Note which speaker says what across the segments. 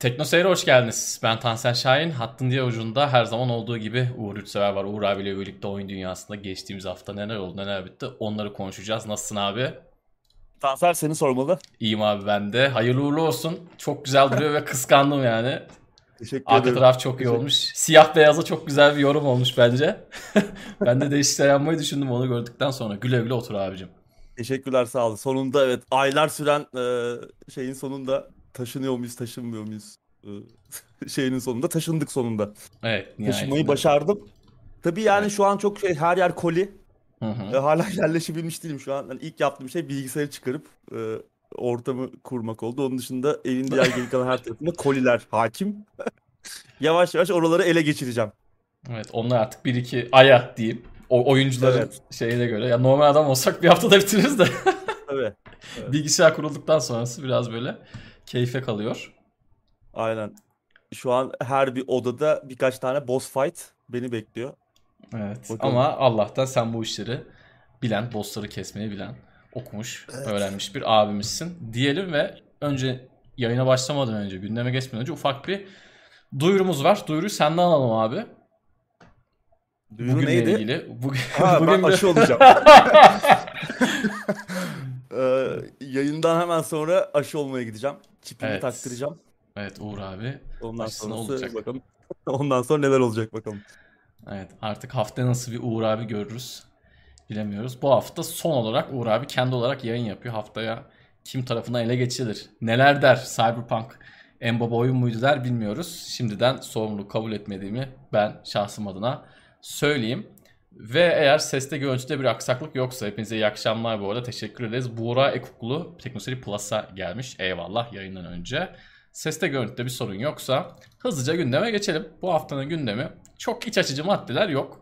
Speaker 1: Tekno Seyir'e hoş geldiniz. Ben Tansel Şahin. Hattın diye ucunda her zaman olduğu gibi Uğur Üçsever var. Uğur abiyle birlikte oyun dünyasında geçtiğimiz hafta neler oldu neler bitti onları konuşacağız. Nasılsın abi?
Speaker 2: Tansel seni sormalı.
Speaker 1: İyiyim abi ben de. Hayırlı uğurlu olsun. Çok güzel duruyor ve kıskandım yani.
Speaker 2: Teşekkür
Speaker 1: Arka
Speaker 2: ederim.
Speaker 1: taraf çok iyi olmuş. Siyah beyaza çok güzel bir yorum olmuş bence. ben de değişiklikler yapmayı düşündüm onu gördükten sonra. Güle güle otur abicim.
Speaker 2: Teşekkürler sağ olun. Sonunda evet aylar süren e, şeyin sonunda taşınıyor muyuz taşınmıyor muyuz şeyinin sonunda taşındık sonunda.
Speaker 1: Evet.
Speaker 2: Taşınmayı başardım. Tabii yani
Speaker 1: Evet.
Speaker 2: şu an çok şey her yer koli.
Speaker 1: Hı hı.
Speaker 2: E, hala yerleşebilmiş değilim şu an. Yani ilk yaptığım şey bilgisayarı çıkarıp e, ortamı kurmak oldu. Onun dışında evin diğer geri kalan her tarafında koliler hakim. yavaş yavaş oraları ele geçireceğim.
Speaker 1: Evet onlar artık bir iki aya diyeyim. O oyuncuların
Speaker 2: Evet.
Speaker 1: şeyine göre. Ya normal adam olsak bir haftada bitiririz de.
Speaker 2: Tabii.
Speaker 1: Bilgisayar kurulduktan sonrası biraz böyle keyfe kalıyor.
Speaker 2: Aynen. Şu an her bir odada birkaç tane boss fight beni bekliyor.
Speaker 1: Evet.
Speaker 2: Bakalım.
Speaker 1: Ama Allah'tan sen bu işleri bilen, bossları kesmeyi bilen, okumuş, öğrenmiş bir abimizsin diyelim ve önce yayına başlamadan önce, gündeme geçmeden önce ufak bir duyurumuz var. Duyuruyu senden alalım abi.
Speaker 2: Duyuru
Speaker 1: Bugünle
Speaker 2: neydi?
Speaker 1: ilgili. Bugün,
Speaker 2: Ha, ben
Speaker 1: bugün bir-
Speaker 2: aşı olacağım. Ee, yayından hemen sonra aşı olmaya gideceğim. Çipimi
Speaker 1: Evet.
Speaker 2: taktıracağım.
Speaker 1: Evet Uğur abi.
Speaker 2: Ondan sonrası
Speaker 1: olacak.
Speaker 2: bakalım. Ondan sonra neler olacak bakalım.
Speaker 1: Evet artık haftaya nasıl bir Uğur abi görürüz bilemiyoruz. Bu hafta son olarak Uğur abi kendi olarak yayın yapıyor. Haftaya kim tarafından ele geçirilir? Neler der Cyberpunk en baba oyun muydu der bilmiyoruz. Şimdiden sorumluluk kabul etmediğimi ben şahsım adına söyleyeyim. Ve eğer seste görüntüde bir aksaklık yoksa hepinize iyi akşamlar bu arada teşekkür ederiz. Buğra Ekuklu Teknoseri Plus'a gelmiş eyvallah yayından önce. Seste görüntüde bir sorun yoksa hızlıca gündeme geçelim. Bu haftanın gündemi çok iç açıcı maddeler yok.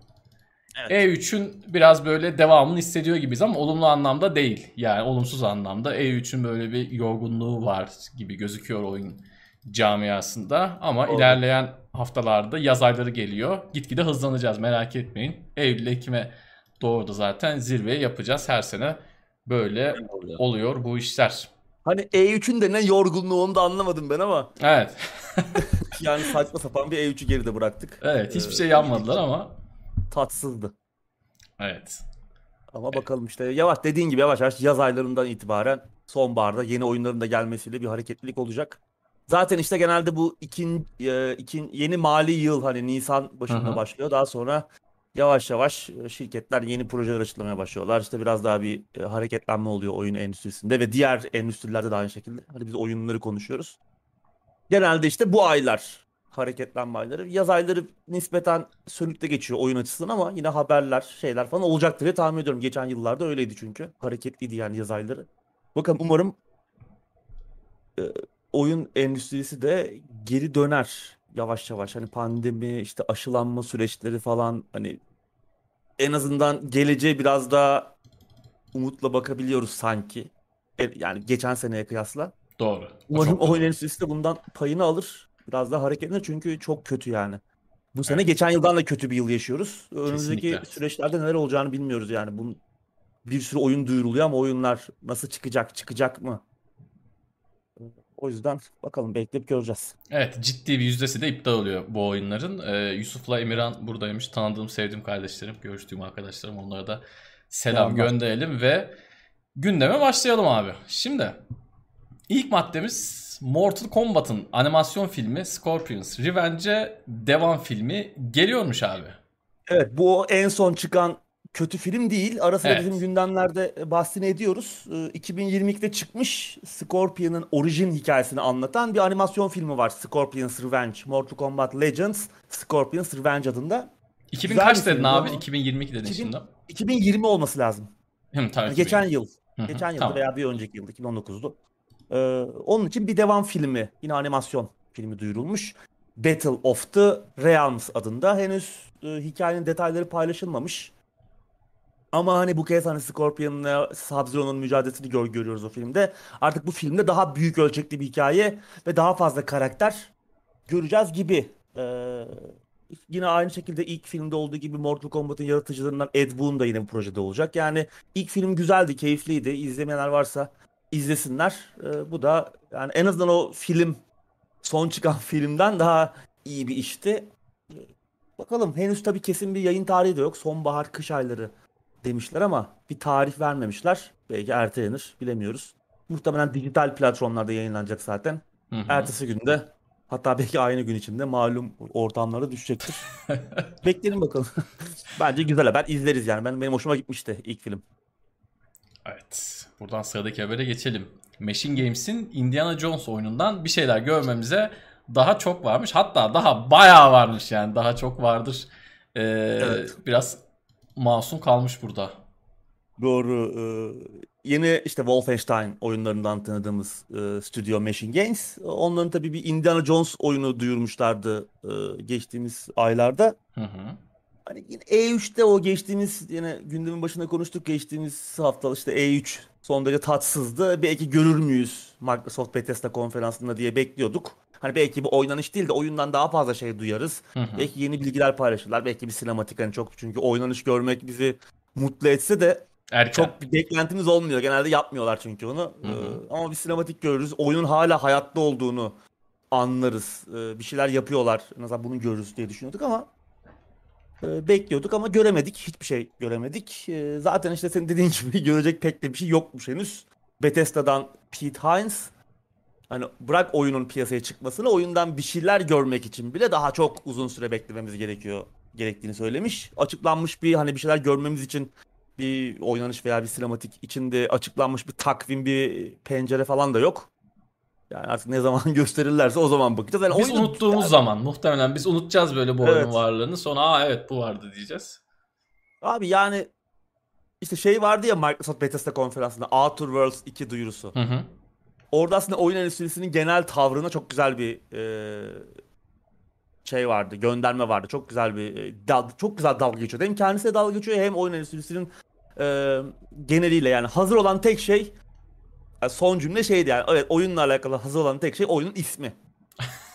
Speaker 1: E3'ün biraz böyle devamını hissediyor gibiyiz ama olumlu anlamda değil. Yani olumsuz anlamda E3'ün böyle bir yorgunluğu var gibi gözüküyor oyun camiasında. Ama
Speaker 2: Doğru.
Speaker 1: ilerleyen haftalarda yaz ayları geliyor. Gitgide hızlanacağız merak etmeyin. Eylül Ekim'e doğru da zaten zirveyi yapacağız. Her sene böyle oluyor bu işler.
Speaker 2: Hani E3'ün de ne yorgunluğu onu da anlamadım ben ama
Speaker 1: Evet.
Speaker 2: yani saçma sapan bir E3'ü geride bıraktık.
Speaker 1: Evet hiçbir
Speaker 2: Ee,
Speaker 1: şey yapmadılar ama
Speaker 2: Tatsızdı.
Speaker 1: evet.
Speaker 2: Ama bakalım işte yavaş dediğin gibi yavaş yavaş yaz aylarından itibaren sonbaharda yeni oyunların da gelmesiyle bir hareketlilik olacak. Zaten işte genelde bu ikin, e, ikin yeni mali yıl hani Nisan başında
Speaker 1: Hı hı.
Speaker 2: başlıyor. Daha sonra yavaş yavaş e, şirketler yeni projeler açıklamaya başlıyorlar. İşte biraz daha bir e, hareketlenme oluyor oyun endüstrisinde ve diğer endüstrilerde de aynı şekilde. Hani biz oyunları konuşuyoruz. Genelde işte bu aylar hareketlenme ayları. Yaz ayları nispeten sönükte geçiyor oyun açısından ama yine haberler, şeyler falan olacaktır diye tahmin ediyorum. Geçen yıllarda öyleydi çünkü. Hareketliydi yani yaz ayları. Bakalım umarım e, oyun endüstrisi de geri döner yavaş yavaş. Hani pandemi, işte aşılanma süreçleri falan hani en azından geleceğe biraz daha umutla bakabiliyoruz sanki. E, Yani geçen seneye kıyasla.
Speaker 1: Doğru.
Speaker 2: Umarım oyun endüstrisi de bundan payını alır. Biraz daha hareketlenir çünkü çok kötü yani. Bu sene
Speaker 1: Evet.
Speaker 2: geçen yıldan da kötü bir yıl yaşıyoruz. Önümüzdeki
Speaker 1: Kesinlikle.
Speaker 2: süreçlerde neler olacağını bilmiyoruz yani. Bunun bir sürü oyun duyuruluyor ama oyunlar nasıl çıkacak, çıkacak mı? O yüzden bakalım bekleyip göreceğiz.
Speaker 1: Evet ciddi bir yüzdesi de iptal oluyor bu oyunların. Ee, Yusuf'la Emirhan buradaymış. Tanıdığım, sevdiğim kardeşlerim, görüştüğüm arkadaşlarım. Onlara da selam
Speaker 2: Selamlar.
Speaker 1: gönderelim ve gündeme başlayalım abi. Şimdi ilk maddemiz Mortal Kombat'ın animasyon filmi Scorpions Revenge'e devam filmi geliyormuş abi.
Speaker 2: Evet bu en son çıkan kötü film değil. Ara sıra
Speaker 1: Evet.
Speaker 2: bizim gündemlerde e, bahsini ediyoruz. Ee, 2022'de çıkmış Scorpion'ın orijin hikayesini anlatan bir animasyon filmi var. Scorpion's Revenge. Mortal Kombat Legends Scorpion's Revenge adında.
Speaker 1: 2000
Speaker 2: Güzel
Speaker 1: kaç dedin abi?
Speaker 2: ama.
Speaker 1: 2022 dedin
Speaker 2: 2000
Speaker 1: şimdi.
Speaker 2: 2020 olması lazım.
Speaker 1: Hı, tabii,
Speaker 2: geçen yıl. Geçen yıl
Speaker 1: tamam.
Speaker 2: veya bir önceki yıl 2019'du. Ee, onun için bir devam filmi, yine animasyon filmi duyurulmuş. Battle of the Realms adında. Henüz e, hikayenin detayları paylaşılmamış. Ama hani bu kez hani Scorpion'la Sub-Zero'nun mücadelesini gör, görüyoruz o filmde. Artık bu filmde daha büyük ölçekli bir hikaye ve daha fazla karakter göreceğiz gibi. Ee, yine aynı şekilde ilk filmde olduğu gibi Mortal Kombat'ın yaratıcılarından Ed Boon da yine bu projede olacak. Yani ilk film güzeldi, keyifliydi. İzlemeyenler varsa izlesinler. Ee, bu da yani en azından o film son çıkan filmden daha iyi bir işti. Bakalım henüz tabii kesin bir yayın tarihi de yok. Sonbahar kış ayları demişler ama bir tarih vermemişler. Belki ertelenir bilemiyoruz. Muhtemelen dijital platformlarda yayınlanacak zaten.
Speaker 1: Hı hı.
Speaker 2: Ertesi günde hatta belki aynı gün içinde malum ortamlara düşecektir. Bekleyelim bakalım. Bence güzel haber izleriz yani. Ben, benim hoşuma gitmişti ilk film.
Speaker 1: Evet. Buradan sıradaki habere geçelim. Machine Games'in Indiana Jones oyunundan bir şeyler görmemize daha çok varmış. Hatta daha bayağı varmış yani. Daha çok vardır. Ee,
Speaker 2: Evet.
Speaker 1: Biraz masum kalmış burada.
Speaker 2: Doğru. Ee, yeni işte Wolfenstein oyunlarından tanıdığımız e, stüdyo Machine Games. Onların tabii bir Indiana Jones oyunu duyurmuşlardı e, geçtiğimiz aylarda.
Speaker 1: Hı hı.
Speaker 2: Hani yine E3'te o geçtiğimiz yine gündemin başında konuştuk geçtiğimiz hafta işte E3 son derece tatsızdı. Belki görür müyüz Microsoft Bethesda konferansında diye bekliyorduk. Hani belki bu oynanış değil de oyundan daha fazla şey duyarız.
Speaker 1: Hı hı.
Speaker 2: Belki yeni bilgiler paylaşırlar. Belki bir sinematik hani çok çünkü oynanış görmek bizi mutlu etse de
Speaker 1: Erken.
Speaker 2: çok bir beklentimiz olmuyor. Genelde yapmıyorlar çünkü onu.
Speaker 1: Hı hı.
Speaker 2: Ee, ama bir sinematik görürüz. Oyunun hala hayatta olduğunu anlarız. Ee, bir şeyler yapıyorlar. En azından bunu görürüz diye düşünüyorduk ama e, bekliyorduk ama göremedik. Hiçbir şey göremedik. Ee, zaten işte senin dediğin gibi görecek pek de bir şey yokmuş henüz. Bethesda'dan Pete Hines hani bırak oyunun piyasaya çıkmasını oyundan bir şeyler görmek için bile daha çok uzun süre beklememiz gerekiyor gerektiğini söylemiş. Açıklanmış bir hani bir şeyler görmemiz için bir oynanış veya bir sinematik içinde açıklanmış bir takvim, bir pencere falan da yok. Yani artık ne zaman gösterirlerse o zaman bakacağız. Yani
Speaker 1: Biz
Speaker 2: oyunun-
Speaker 1: unuttuğumuz zaman muhtemelen biz unutacağız böyle bu
Speaker 2: Evet.
Speaker 1: oyunun varlığını. Sonra aa evet bu vardı diyeceğiz.
Speaker 2: Abi yani işte şey vardı ya Microsoft Bethesda konferansında Outer Worlds 2 duyurusu.
Speaker 1: Hı hı.
Speaker 2: Orada aslında oyun endüstrisinin genel tavrına çok güzel bir e, şey vardı, gönderme vardı. Çok güzel bir e, dal- çok güzel dalga geçiyordu. Hem kendisi de dalga geçiyor hem oyun endüstrisinin e, geneliyle yani hazır olan tek şey e, son cümle şeydi yani evet oyunla alakalı hazır olan tek şey oyunun ismi.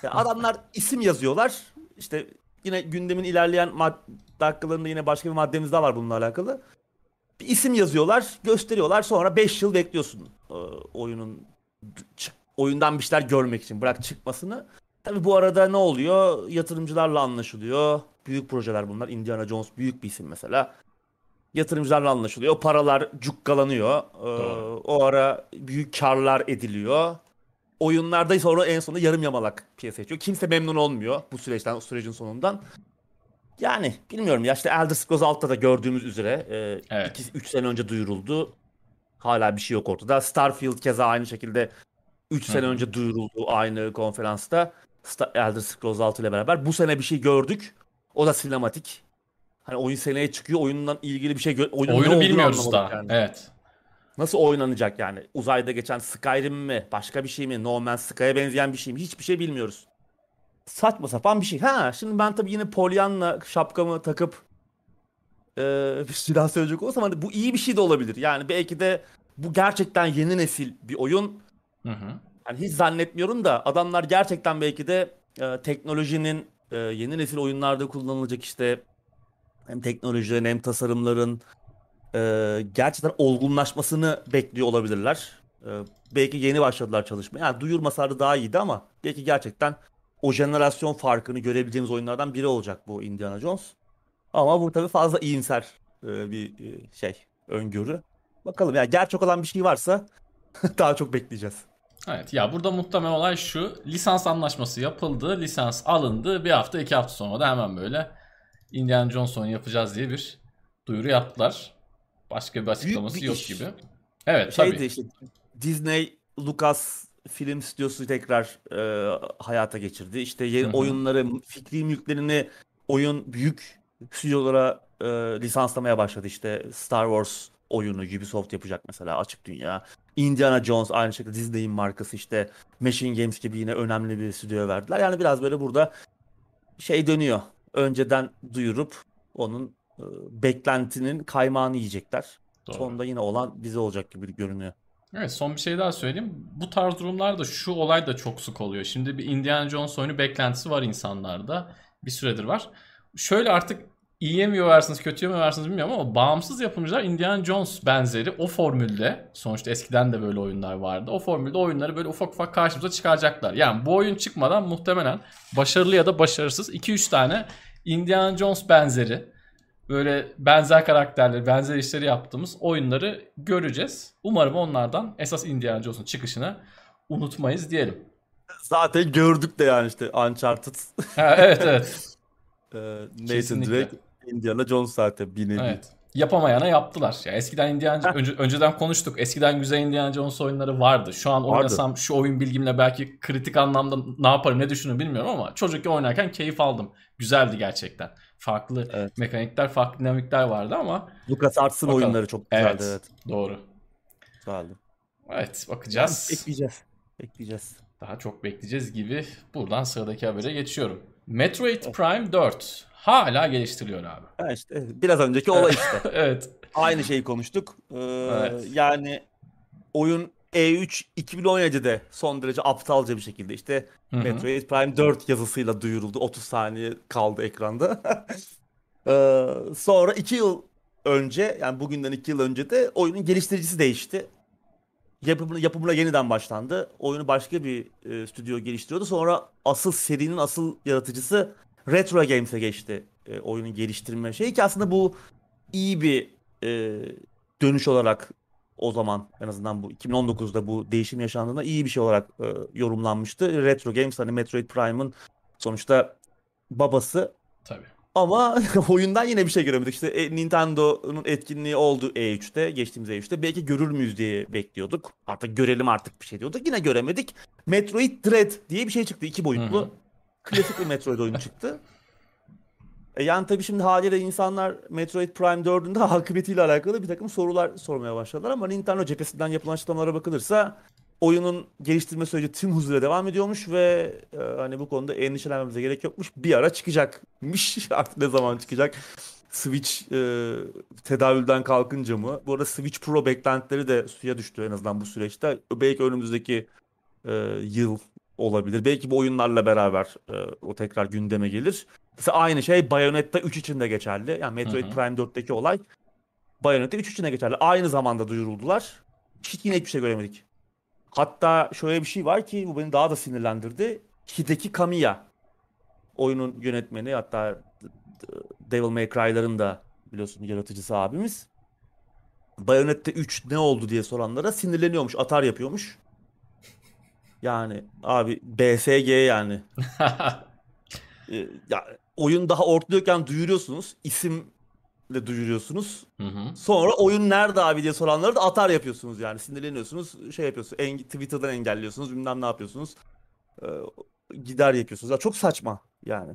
Speaker 2: Yani adamlar isim yazıyorlar. İşte yine gündemin ilerleyen dakikalarında yine başka bir maddemiz daha var bununla alakalı. Bir isim yazıyorlar, gösteriyorlar. Sonra 5 yıl bekliyorsun e, oyunun çık- oyundan bir şeyler görmek için. Bırak çıkmasını. Tabi bu arada ne oluyor? Yatırımcılarla anlaşılıyor. Büyük projeler bunlar. Indiana Jones büyük bir isim mesela. Yatırımcılarla anlaşılıyor. Paralar cukkalanıyor. Ee, o ara büyük karlar ediliyor. Oyunlarda sonra en sonunda yarım yamalak piyasaya çıkıyor. Kimse memnun olmuyor bu süreçten, sürecin sonundan. Yani bilmiyorum ya işte Elder Scrolls 6'da da gördüğümüz üzere
Speaker 1: Evet.
Speaker 2: 2-3 sene önce duyuruldu. Hala bir şey yok ortada. Starfield keza aynı şekilde 3 sene önce duyuruldu aynı konferansta. Sta- Elder Scrolls 6 ile beraber. Bu sene bir şey gördük. O da sinematik. Hani oyun seneye çıkıyor. Oyundan ilgili bir şey gö- oyunun
Speaker 1: Oyunu bilmiyoruz daha.
Speaker 2: yani.
Speaker 1: Evet.
Speaker 2: Nasıl oynanacak yani? Uzayda geçen Skyrim mi? Başka bir şey mi? No Man's Sky'a benzeyen bir şey mi? Hiçbir şey bilmiyoruz. Saçma sapan bir şey. Ha şimdi ben tabii yine Pollyanna şapkamı takıp eee bir silah söyleyecek olursam hani bu iyi bir şey de olabilir. Yani belki de bu gerçekten yeni nesil bir oyun.
Speaker 1: Hı hı.
Speaker 2: Yani hiç zannetmiyorum da adamlar gerçekten belki de e, teknolojinin e, yeni nesil oyunlarda kullanılacak işte hem teknolojilerin hem tasarımların e, gerçekten olgunlaşmasını bekliyor olabilirler. E, belki yeni başladılar çalışmaya. Yani duyurmasalardı daha iyiydi ama belki gerçekten o jenerasyon farkını görebileceğimiz oyunlardan biri olacak bu Indiana Jones. Ama bu tabii fazla iyimser e, bir e, şey öngörü. Bakalım ya gerçek olan bir şey varsa daha çok bekleyeceğiz.
Speaker 1: Evet ya burada muhtemel olay şu. Lisans anlaşması yapıldı. Lisans alındı. Bir hafta iki hafta sonra da hemen böyle Indiana Jones oyunu yapacağız diye bir duyuru yaptılar. Başka bir açıklaması
Speaker 2: bir
Speaker 1: yok
Speaker 2: iş.
Speaker 1: gibi. Evet
Speaker 2: Şeydi
Speaker 1: tabii.
Speaker 2: işte Disney Lucas film stüdyosu tekrar e, hayata geçirdi. İşte yeni
Speaker 1: Hı hı.
Speaker 2: oyunları, fikri mülklerini oyun büyük stüdyolara e, lisanslamaya başladı. İşte Star Wars oyunu Ubisoft yapacak mesela açık dünya. Indiana Jones aynı şekilde Disney'in markası işte Machine Games gibi yine önemli bir stüdyoya verdiler. Yani biraz böyle burada şey dönüyor. Önceden duyurup onun e, beklentinin kaymağını yiyecekler.
Speaker 1: Doğru.
Speaker 2: Sonunda yine olan bize olacak gibi görünüyor.
Speaker 1: Evet son bir şey daha söyleyeyim. Bu tarz durumlarda şu olay da çok sık oluyor. Şimdi bir Indiana Jones oyunu beklentisi var insanlarda. Bir süredir var. Şöyle artık iyiye mi yorarsınız kötüye mi yorarsınız bilmiyorum ama bağımsız yapımcılar Indiana Jones benzeri o formülde sonuçta eskiden de böyle oyunlar vardı. O formülde oyunları böyle ufak ufak karşımıza çıkaracaklar. Yani bu oyun çıkmadan muhtemelen başarılı ya da başarısız 2-3 tane Indiana Jones benzeri böyle benzer karakterleri, benzer işleri yaptığımız oyunları göreceğiz. Umarım onlardan esas Indiana Jones'un çıkışını unutmayız diyelim.
Speaker 2: Zaten gördük de yani işte Uncharted.
Speaker 1: Ha, evet evet.
Speaker 2: Ee, Nathan
Speaker 1: Kesinlikle.
Speaker 2: Drake, Indiana Jones zaten bir nevi.
Speaker 1: Evet. Yapamayana yaptılar. Ya eskiden Indiana önce, önceden konuştuk. Eskiden güzel Indiana Jones oyunları vardı. Şu an
Speaker 2: Vardı.
Speaker 1: oynasam şu oyun bilgimle belki kritik anlamda ne yaparım ne düşünürüm bilmiyorum ama çocukken oynarken keyif aldım. Güzeldi gerçekten. Farklı
Speaker 2: Evet.
Speaker 1: mekanikler, farklı dinamikler vardı ama
Speaker 2: LucasArts'ın oyunları çok güzeldi
Speaker 1: evet,
Speaker 2: evet.
Speaker 1: doğru.
Speaker 2: Güzeldi.
Speaker 1: Evet bakacağız.
Speaker 2: Bekleyeceğiz. Bekleyeceğiz.
Speaker 1: Daha çok bekleyeceğiz gibi. Buradan sıradaki habere geçiyorum. Metroid Prime 4 hala geliştiriliyor abi.
Speaker 2: Ha işte biraz önceki olay işte.
Speaker 1: evet.
Speaker 2: Aynı şeyi konuştuk. Ee,
Speaker 1: Evet.
Speaker 2: Yani oyun E3 2017'de son derece aptalca bir şekilde işte
Speaker 1: Hı hı.
Speaker 2: Metroid Prime 4 yazısıyla duyuruldu. 30 saniye kaldı ekranda. Ee, sonra 2 yıl önce yani bugünden 2 yıl önce de oyunun geliştiricisi değişti. Yapımına, yapımına yeniden başlandı. Oyunu başka bir e, stüdyo geliştiriyordu. Sonra asıl serinin asıl yaratıcısı Retro Games'e geçti. E, oyunun geliştirme şeyi ki aslında bu iyi bir e, dönüş olarak o zaman en azından bu 2019'da bu değişim yaşandığında iyi bir şey olarak e, yorumlanmıştı. Retro Games hani Metroid Prime'ın sonuçta babası
Speaker 1: Tabii.
Speaker 2: Ama oyundan yine bir şey göremedik. İşte e, Nintendo'nun etkinliği oldu E3'te, geçtiğimiz E3'te. Belki görür müyüz diye bekliyorduk. Artık görelim artık bir şey diyorduk. Yine göremedik. Metroid Dread diye bir şey çıktı. iki boyutlu. Klasik bir Metroid oyunu çıktı. E yani tabii şimdi haliyle insanlar Metroid Prime 4'ün de akıbetiyle alakalı bir takım sorular sormaya başladılar ama Nintendo cephesinden yapılan açıklamalara bakılırsa oyunun geliştirme süreci tüm hızıyla devam ediyormuş ve e, hani bu konuda endişelenmemize gerek yokmuş. Bir ara çıkacakmış. Artık ne zaman çıkacak? Switch e, tedavülden kalkınca mı? Bu arada Switch Pro beklentileri de suya düştü en azından bu süreçte. Belki önümüzdeki e, yıl olabilir. Belki bu oyunlarla beraber e, o tekrar gündeme gelir. Mesela aynı şey Bayonetta 3 için de geçerli. Yani Metroid
Speaker 1: Hı hı.
Speaker 2: Prime 4'teki olay Bayonetta 3 için de geçerli. Aynı zamanda duyuruldular. Hiç yine hiçbir şey göremedik. Hatta şöyle bir şey var ki bu beni daha da sinirlendirdi. Hideki Kamiya oyunun yönetmeni hatta Devil May Cry'ların da biliyorsun yaratıcısı abimiz. Bayonetta 3 ne oldu diye soranlara sinirleniyormuş, atar yapıyormuş. Yani abi BSG yani. Ee, ya oyun daha ortadayken duyuruyorsunuz, isimle duyuruyorsunuz.
Speaker 1: Hı hı.
Speaker 2: Sonra oyun nerede abi diye soranlara da atar yapıyorsunuz yani. Sinirleniyorsunuz, şey yapıyorsunuz. En, Twitter'dan engelliyorsunuz, bilmem ne yapıyorsunuz. Ee, gider yapıyorsunuz. Ya çok saçma yani.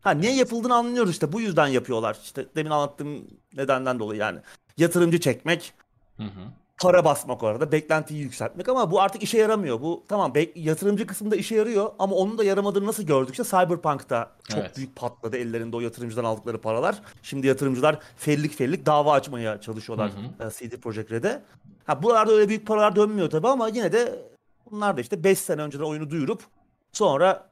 Speaker 2: Ha niye yapıldığını anlıyoruz işte. Bu yüzden yapıyorlar. İşte demin anlattığım nedenden dolayı yani. Yatırımcı çekmek,
Speaker 1: Hı hı.
Speaker 2: Para basmak orada, beklentiyi yükseltmek ama bu artık işe yaramıyor. Bu tamam yatırımcı kısmında işe yarıyor ama onun da yaramadığını nasıl gördük? İşte Cyberpunk'ta çok
Speaker 1: Evet.
Speaker 2: büyük patladı ellerinde o yatırımcıdan aldıkları paralar. Şimdi yatırımcılar fellik fellik dava açmaya çalışıyorlar
Speaker 1: Hı
Speaker 2: e, CD Projekt Red'e. Ha buralarda öyle büyük paralar dönmüyor tabii ama yine de bunlar da işte 5 sene önceden oyunu duyurup sonra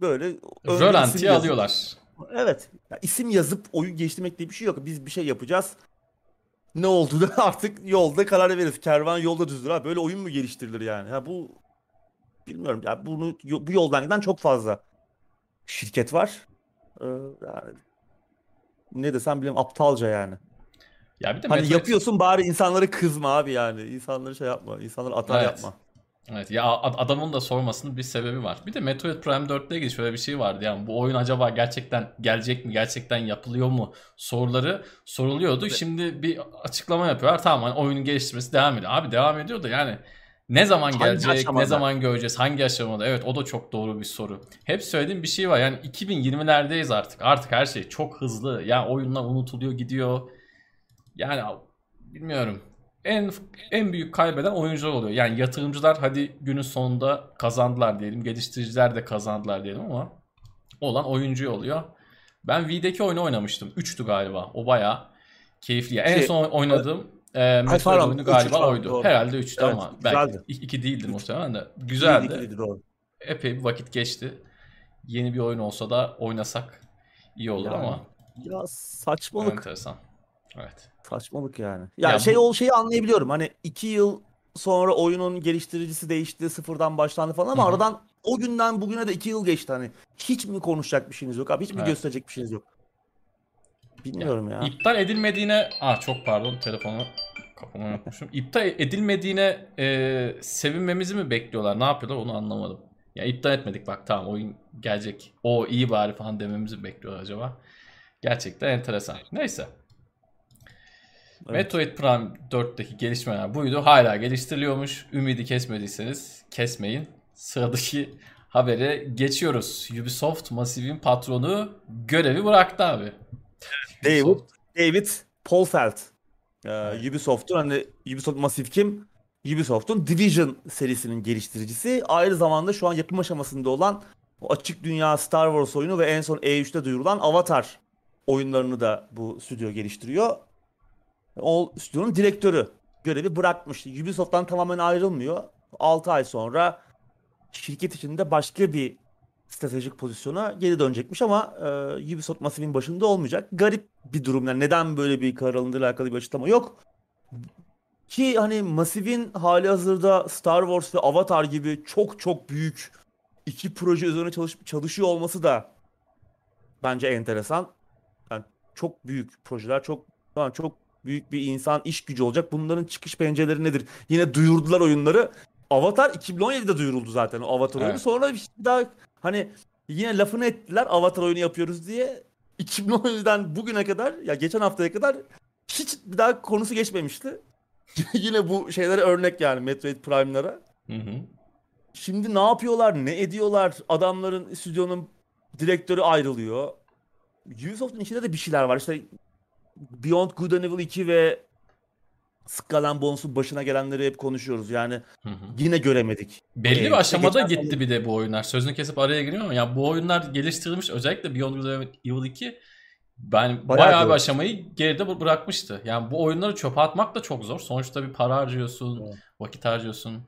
Speaker 2: böyle
Speaker 1: Rölantiye alıyorlar.
Speaker 2: Evet. Ya isim yazıp oyun geliştirmek diye bir şey yok. Biz bir şey yapacağız. Ne olduğunu artık yolda karar veririz. Kervan yolda düzdür. Ha böyle oyun mu geliştirilir yani? Ha bu bilmiyorum ya bunu bu yoldan giden çok fazla şirket var. Ee, yani ne desem bilmiyorum aptalca yani.
Speaker 1: Ya bir de
Speaker 2: Hani
Speaker 1: Metroid-
Speaker 2: yapıyorsun bari insanları kızma abi yani. İnsanları şey yapma. İnsanları atar
Speaker 1: Evet.
Speaker 2: yapma.
Speaker 1: Evet ya ad- adamın da sormasının bir sebebi var. Bir de Metroid Prime 4'te ilgili şöyle bir şey vardı. Yani bu oyun acaba gerçekten gelecek mi? Gerçekten yapılıyor mu? Soruları soruluyordu. Şimdi bir açıklama yapıyorlar. Tamam hani oyunun geliştirmesi devam ediyor. Abi devam ediyor da yani ne zaman
Speaker 2: Hangi
Speaker 1: gelecek?
Speaker 2: aşamada?
Speaker 1: Ne zaman göreceğiz? Hangi aşamada? Evet o da çok doğru bir soru. Hep söylediğim bir şey var. Yani 2020'lerdeyiz artık. Artık her şey çok hızlı. Yani oyunlar unutuluyor gidiyor. Yani bilmiyorum. En en büyük kaybeden oyuncular oluyor. Yani yatırımcılar hadi günün sonunda kazandılar diyelim. Geliştiriciler de kazandılar diyelim ama olan oyuncu oluyor. Ben V'deki oyunu oynamıştım. 3'tü galiba. O bayağı keyifli. En
Speaker 2: Şey,
Speaker 1: son oynadığım e, Metroid
Speaker 2: pardon,
Speaker 1: oyunu galiba
Speaker 2: üç,
Speaker 1: oydu.
Speaker 2: doğru.
Speaker 1: Herhalde 3'tü
Speaker 2: Evet,
Speaker 1: ama belki. 2 değildi muhtemelen de. Güzeldi.
Speaker 2: İyiydi, doğru.
Speaker 1: Epey bir vakit geçti. Yeni bir oyun olsa da oynasak iyi olur
Speaker 2: Yani,
Speaker 1: ama
Speaker 2: Ya saçmalık.
Speaker 1: enteresan. Evet.
Speaker 2: Saçmalık yani. Ya,
Speaker 1: Ya
Speaker 2: şey
Speaker 1: bu-
Speaker 2: o şeyi anlayabiliyorum. Hani iki yıl sonra oyunun geliştiricisi değişti, sıfırdan başlandı falan ama
Speaker 1: Hı hı.
Speaker 2: aradan o günden bugüne de iki yıl geçti hani. Hiç mi konuşacak bir şeyiniz yok abi? Hiç mi
Speaker 1: Evet.
Speaker 2: gösterecek bir şeyiniz yok? Bilmiyorum ya.
Speaker 1: İptal edilmediğine... Ah çok pardon telefonu kafama unutmuşum. İptal edilmediğine e, sevinmemizi mi bekliyorlar? Ne yapıyorlar onu anlamadım. Ya iptal etmedik bak tamam oyun gelecek. O iyi bari falan dememizi mi bekliyorlar acaba? Gerçekten enteresan. Neyse.
Speaker 2: Evet.
Speaker 1: Metroid Prime 4'teki gelişmeler buydu. Hala geliştiriliyormuş. Ümidi kesmediyseniz kesmeyin. Sıradaki habere geçiyoruz. Ubisoft Massive'in patronu görevi bıraktı abi.
Speaker 2: David,
Speaker 1: Ubisoft.
Speaker 2: David Polfeld. Ee,
Speaker 1: Evet.
Speaker 2: Ubisoft'un hani Ubisoft Massive kim? Ubisoft'un Division serisinin geliştiricisi. Aynı zamanda şu an yapım aşamasında olan o açık dünya Star Wars oyunu ve en son E3'te duyurulan Avatar oyunlarını da bu stüdyo geliştiriyor. O stüdyonun direktörü görevi bırakmış. Ubisoft'tan tamamen ayrılmıyor. 6 ay sonra şirket içinde başka bir stratejik pozisyona geri dönecekmiş ama e, Ubisoft Massive'in başında olmayacak. Garip bir durum. Yani neden böyle bir karar alındığıyla alakalı bir açıklama yok. Ki hani Massive'in hali hazırda Star Wars ve Avatar gibi çok çok büyük iki proje üzerine çalış çalışıyor olması da bence enteresan. Yani çok büyük projeler, çok çok büyük bir insan iş gücü olacak. Bunların çıkış pencereleri nedir? Yine duyurdular oyunları. Avatar 2017'de duyuruldu zaten o Avatar oyunu.
Speaker 1: Evet.
Speaker 2: Sonra bir daha hani yine lafını ettiler Avatar oyunu yapıyoruz diye. 2017'den bugüne kadar ya geçen haftaya kadar hiç bir daha konusu geçmemişti. yine bu şeylere örnek yani Metroid Prime'lara.
Speaker 1: Hı hı.
Speaker 2: Şimdi ne yapıyorlar, ne ediyorlar? Adamların stüdyonun direktörü ayrılıyor. Ubisoft'un içinde de bir şeyler var. İşte Beyond Good and Evil 2 ve Skull and Bones'un başına gelenleri hep konuşuyoruz. Yani
Speaker 1: Hı hı.
Speaker 2: yine göremedik.
Speaker 1: Belli
Speaker 2: Ee,
Speaker 1: bir aşamada
Speaker 2: geçen
Speaker 1: gitti bir de bu oyunlar. Sözünü kesip araya giriyorum ama ya bu oyunlar geliştirilmiş özellikle Beyond Good and Evil 2 ben
Speaker 2: Bayağı
Speaker 1: bayağı, bir aşamayı geride bı- bırakmıştı. Yani bu oyunları çöpe atmak da çok zor. Sonuçta bir para harcıyorsun,
Speaker 2: Evet.
Speaker 1: vakit harcıyorsun.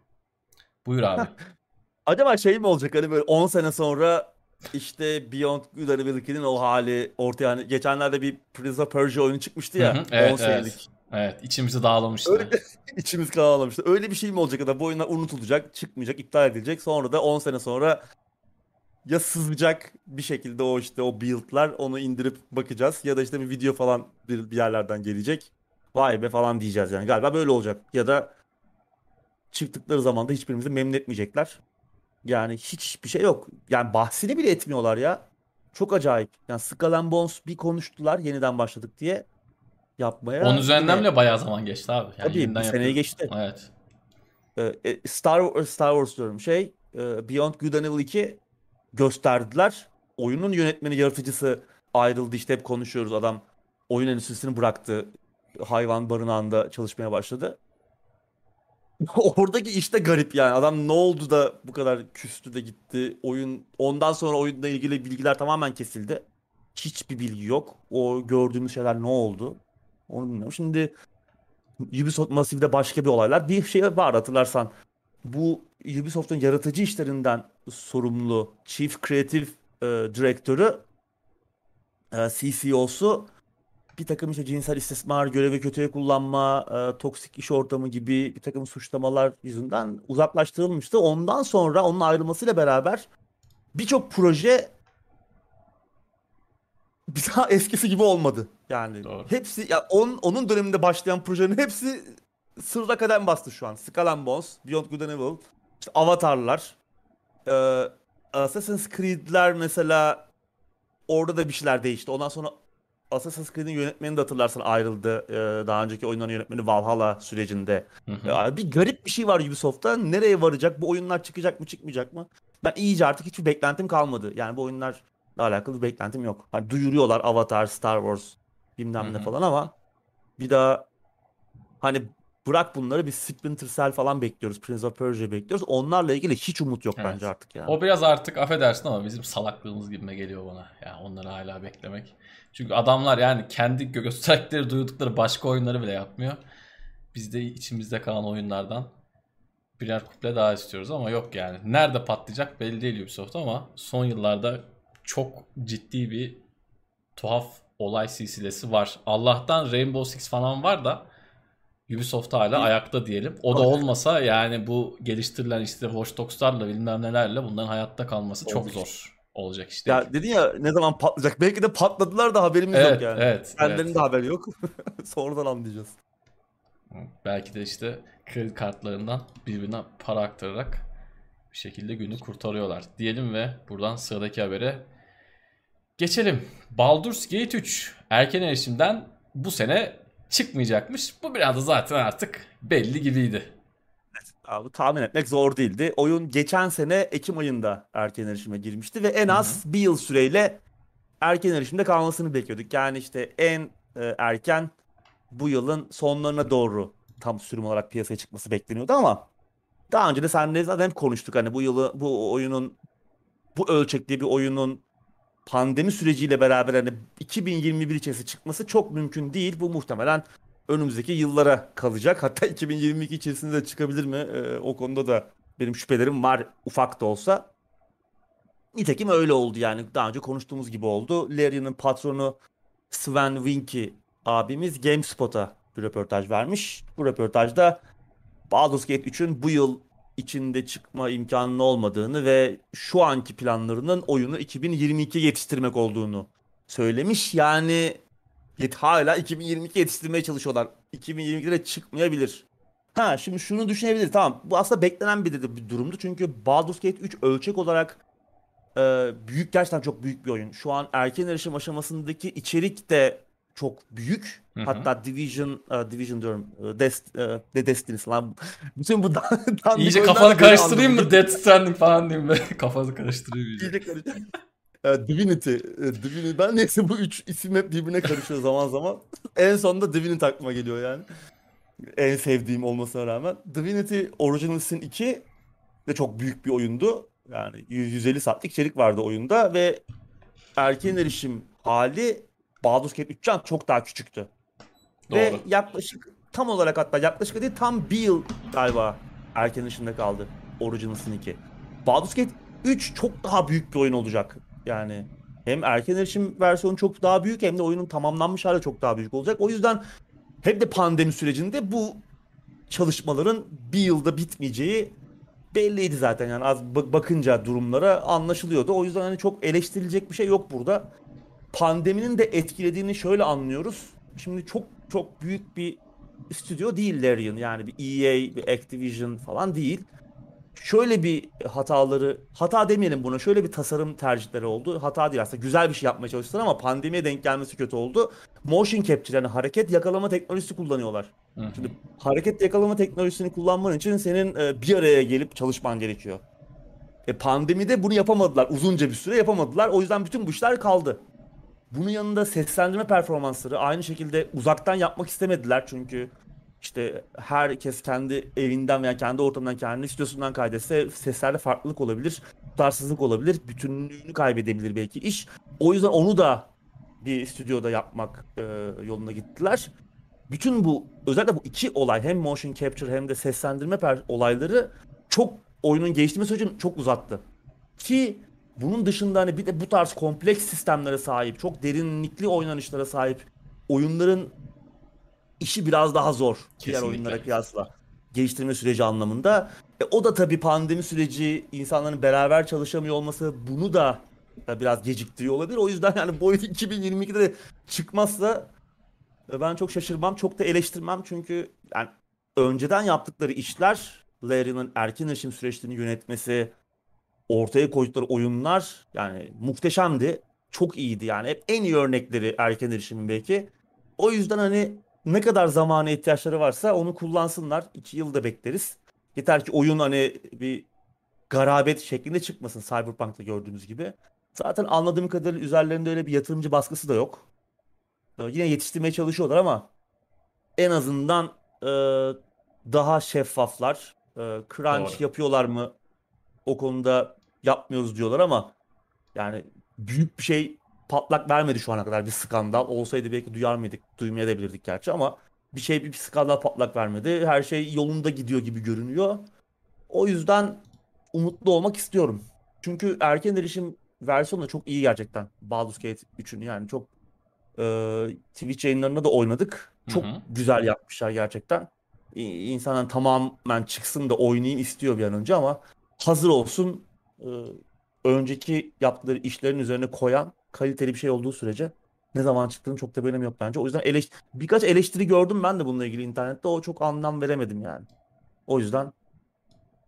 Speaker 1: Buyur abi.
Speaker 2: Acaba şey mi olacak hani böyle 10 sene sonra işte Beyond Good and Evil 2'nin o hali ortaya hani geçenlerde bir Prince of Persia oyunu çıkmıştı ya
Speaker 1: Hı hı, evet,
Speaker 2: 10 senelik.
Speaker 1: evet. Evet, içimizi dağlamıştı.
Speaker 2: Öyle içimiz kararlamıştı. Öyle bir şey mi olacak ya da bu oyunlar unutulacak, çıkmayacak, iptal edilecek. Sonra da 10 sene sonra ya sızacak bir şekilde o işte o build'lar onu indirip bakacağız ya da işte bir video falan bir, bir yerlerden gelecek. Vay be falan diyeceğiz yani. Galiba böyle olacak. Ya da çıktıkları zaman da hiçbirimizi memnun etmeyecekler. Yani hiçbir şey yok. Yani bahsini bile etmiyorlar ya. Çok acayip. Yani Skull and Bones bir konuştular yeniden başladık diye yapmaya.
Speaker 1: Onun üzerinden bile bayağı zaman geçti abi. Yani
Speaker 2: Tabii bir seneye geçti.
Speaker 1: Evet.
Speaker 2: Ee, e, Star Star Wars diyorum şey e, Beyond Good and Evil 2 gösterdiler. Oyunun yönetmeni yaratıcısı ayrıldı işte hep konuşuyoruz adam oyun endüstrisini bıraktı. Hayvan barınağında çalışmaya başladı. Oradaki işte garip yani adam ne oldu da bu kadar küstü de gitti. Oyun ondan sonra oyunla ilgili bilgiler tamamen kesildi. Hiçbir bilgi yok. O gördüğümüz şeyler ne oldu? Onu bilmiyorum. Şimdi Ubisoft Massive'de başka bir olaylar. Bir şey var hatırlarsan. Bu Ubisoft'un yaratıcı işlerinden sorumlu Chief Creative e, Direktörü e, CCO'su bir takım işte cinsel istismar, görevi kötüye kullanma, e, toksik iş ortamı gibi bir takım suçlamalar yüzünden uzaklaştırılmıştı. Ondan sonra onun ayrılmasıyla beraber birçok proje bir daha eskisi gibi olmadı. Yani
Speaker 1: Doğru.
Speaker 2: hepsi ya on, onun döneminde başlayan projenin hepsi sırda kadem bastı şu an. Skull and Bones, Beyond Good and Evil, işte Avatar'lar, e, Assassin's Creed'ler mesela orada da bir şeyler değişti. Ondan sonra Assassin's Creed'in yönetmeni de hatırlarsan ayrıldı. E, daha önceki oyunların yönetmeni Valhalla sürecinde.
Speaker 1: Hı hı.
Speaker 2: Ya bir garip bir şey var Ubisoft'ta. Nereye varacak? Bu oyunlar çıkacak mı, çıkmayacak mı? Ben iyice artık hiçbir beklentim kalmadı. Yani bu oyunlarla alakalı bir beklentim yok. Hani duyuruyorlar Avatar, Star Wars bilmem ne falan ama bir daha hani bırak bunları bir Splinter Cell falan bekliyoruz. Prince of Persia bekliyoruz. Onlarla ilgili hiç umut yok
Speaker 1: Evet.
Speaker 2: bence artık yani.
Speaker 1: O biraz artık affedersin ama bizim salaklığımız gibime geliyor bana. Yani onları hala beklemek. Çünkü adamlar yani kendi gösterdikleri, duydukları başka oyunları bile yapmıyor. Biz de içimizde kalan oyunlardan birer kuple daha istiyoruz ama yok yani. Nerede patlayacak belli değil Ubisoft ama son yıllarda çok ciddi bir tuhaf olay silsilesi var. Allah'tan Rainbow Six falan var da Ubisoft hala ayakta diyelim. O da olmasa yani bu geliştirilen işte Watch Dogs'larla bilmem nelerle bunların hayatta kalması çok zor olacak işte.
Speaker 2: Ya dedin ya ne zaman patlayacak? Belki de patladılar da haberimiz
Speaker 1: Evet,
Speaker 2: yok yani.
Speaker 1: evet,
Speaker 2: Kendilerinin
Speaker 1: evet.
Speaker 2: de haberi yok. Sonradan anlayacağız.
Speaker 1: Belki de işte kredi kartlarından birbirine para aktararak bir şekilde günü kurtarıyorlar diyelim ve buradan sıradaki habere geçelim. Baldur's Gate 3 erken erişimden bu sene çıkmayacakmış. Bu biraz da zaten artık belli gibiydi.
Speaker 2: Abi tahmin etmek zor değildi. Oyun geçen sene Ekim ayında erken erişime girmişti ve en az bir yıl süreyle erken erişimde kalmasını bekliyorduk. Yani işte en e, erken bu yılın sonlarına doğru tam sürüm olarak piyasaya çıkması bekleniyordu ama daha önce de seninle zaten konuştuk hani bu yılı bu oyunun bu ölçekte bir oyunun pandemi süreciyle beraber hani 2021 içerisinde çıkması çok mümkün değil. Bu muhtemelen önümüzdeki yıllara kalacak. Hatta 2022 içerisinde de çıkabilir mi? Ee, o konuda da benim şüphelerim var ufak da olsa. Nitekim öyle oldu yani. Daha önce konuştuğumuz gibi oldu. Larian'ın patronu Sven Winky abimiz GameSpot'a bir röportaj vermiş. Bu röportajda Baldur's Gate 3'ün bu yıl içinde çıkma imkanının olmadığını ve şu anki planlarının oyunu 2022'ye yetiştirmek olduğunu söylemiş. Yani hala 2022 yetiştirmeye çalışıyorlar. 2022'de de çıkmayabilir. Ha şimdi şunu düşünebilir. Tamam bu aslında beklenen bir, bir durumdu. Çünkü Baldur's Gate 3 ölçek olarak e, büyük gerçekten çok büyük bir oyun. Şu an erken erişim aşamasındaki içerik de çok büyük.
Speaker 1: Hı hı.
Speaker 2: Hatta Division, e, Division diyorum, e, Dest, e, ne Destiny'si lan. Bütün bu dan- dandik
Speaker 1: İyice kafanı karıştırayım mı? Death Stranding falan diyeyim be. kafanı karıştırayım iyice.
Speaker 2: İyice karıştı. E, Divinity. e, Divinity. Ben neyse bu üç isim hep birbirine karışıyor zaman zaman. En sonunda Divinity aklıma geliyor yani. En sevdiğim olmasına rağmen. Divinity Original Sin 2 de çok büyük bir oyundu. Yani 100 150 saatlik içerik vardı oyunda ve erken erişim hali Baldur's Gate 3'ten çok daha küçüktü. Ve
Speaker 1: Doğru.
Speaker 2: yaklaşık tam olarak hatta yaklaşık değil tam bir yıl galiba erken erişimde kaldı Original Sin 2. Baldur's Gate 3 çok daha büyük bir oyun olacak. Yani hem erken erişim versiyonu çok daha büyük hem de oyunun tamamlanmış hali çok daha büyük olacak. O yüzden hem de pandemi sürecinde bu çalışmaların bir yılda bitmeyeceği belliydi zaten yani az bak- bakınca durumlara anlaşılıyordu. O yüzden hani çok eleştirilecek bir şey yok burada. Pandeminin de etkilediğini şöyle anlıyoruz. Şimdi çok çok büyük bir stüdyo değil Larian yani bir EA, bir Activision falan değil. Şöyle bir hataları, hata demeyelim buna, şöyle bir tasarım tercihleri oldu. Hata değil aslında güzel bir şey yapmaya çalıştılar ama pandemiye denk gelmesi kötü oldu. Motion capture yani hareket yakalama teknolojisi kullanıyorlar.
Speaker 1: Hı hı.
Speaker 2: Şimdi hareket yakalama teknolojisini kullanman için senin e, bir araya gelip çalışman gerekiyor. E, pandemide bunu yapamadılar. Uzunca bir süre yapamadılar. O yüzden bütün bu işler kaldı. Bunun yanında seslendirme performansları aynı şekilde uzaktan yapmak istemediler. Çünkü işte herkes kendi evinden veya kendi ortamından, kendi stüdyosundan kaydetse seslerde farklılık olabilir, tutarsızlık olabilir, bütünlüğünü kaybedebilir belki iş. O yüzden onu da bir stüdyoda yapmak e, yoluna gittiler. Bütün bu özellikle bu iki olay hem motion capture hem de seslendirme per- olayları çok oyunun geliştirme sürecini çok uzattı. Ki bunun dışında hani bir de bu tarz kompleks sistemlere sahip, çok derinlikli oynanışlara sahip oyunların işi biraz daha zor diğer
Speaker 1: Kesinlikle.
Speaker 2: oyunlara kıyasla. Geliştirme süreci anlamında. E, o da tabii pandemi süreci, insanların beraber çalışamıyor olması bunu da biraz geciktiriyor olabilir. O yüzden yani bu oyun 2022'de de çıkmazsa e, ben çok şaşırmam, çok da eleştirmem çünkü yani önceden yaptıkları işler Larry'nin erken erişim süreçlerini yönetmesi, ortaya koydukları oyunlar yani muhteşemdi. Çok iyiydi yani. Hep en iyi örnekleri erken erişimin belki. O yüzden hani ne kadar zamana ihtiyaçları varsa onu kullansınlar. İki yılda bekleriz. Yeter ki oyun hani bir garabet şeklinde çıkmasın Cyberpunk'ta gördüğümüz gibi. Zaten anladığım kadarıyla üzerlerinde öyle bir yatırımcı baskısı da yok. Ee, Yine yetiştirmeye çalışıyorlar ama en azından e, daha şeffaflar. E, crunch
Speaker 1: Doğru.
Speaker 2: yapıyorlar mı? O konuda yapmıyoruz diyorlar ama yani büyük bir şey patlak vermedi şu ana kadar bir skandal. Olsaydı belki duyar mıydık? Duymayabilirdik gerçi ama bir şey bir skandal patlak vermedi. Her şey yolunda gidiyor gibi görünüyor. O yüzden umutlu olmak istiyorum. Çünkü erken erişim versiyonu da çok iyi gerçekten. Baldur's Gate 3'ün yani çok Ee, Twitch yayınlarında da oynadık. Çok
Speaker 1: Hı hı.
Speaker 2: güzel yapmışlar gerçekten. İ- İnsanlar tamamen çıksın da oynayayım istiyor bir an önce ama hazır olsun. Ee, önceki yaptıkları işlerin üzerine koyan kaliteli bir şey olduğu sürece ne zaman çıktığını çok da bir önemi yok bence. O yüzden eleş birkaç eleştiri gördüm ben de bununla ilgili internette. O çok anlam veremedim yani. O yüzden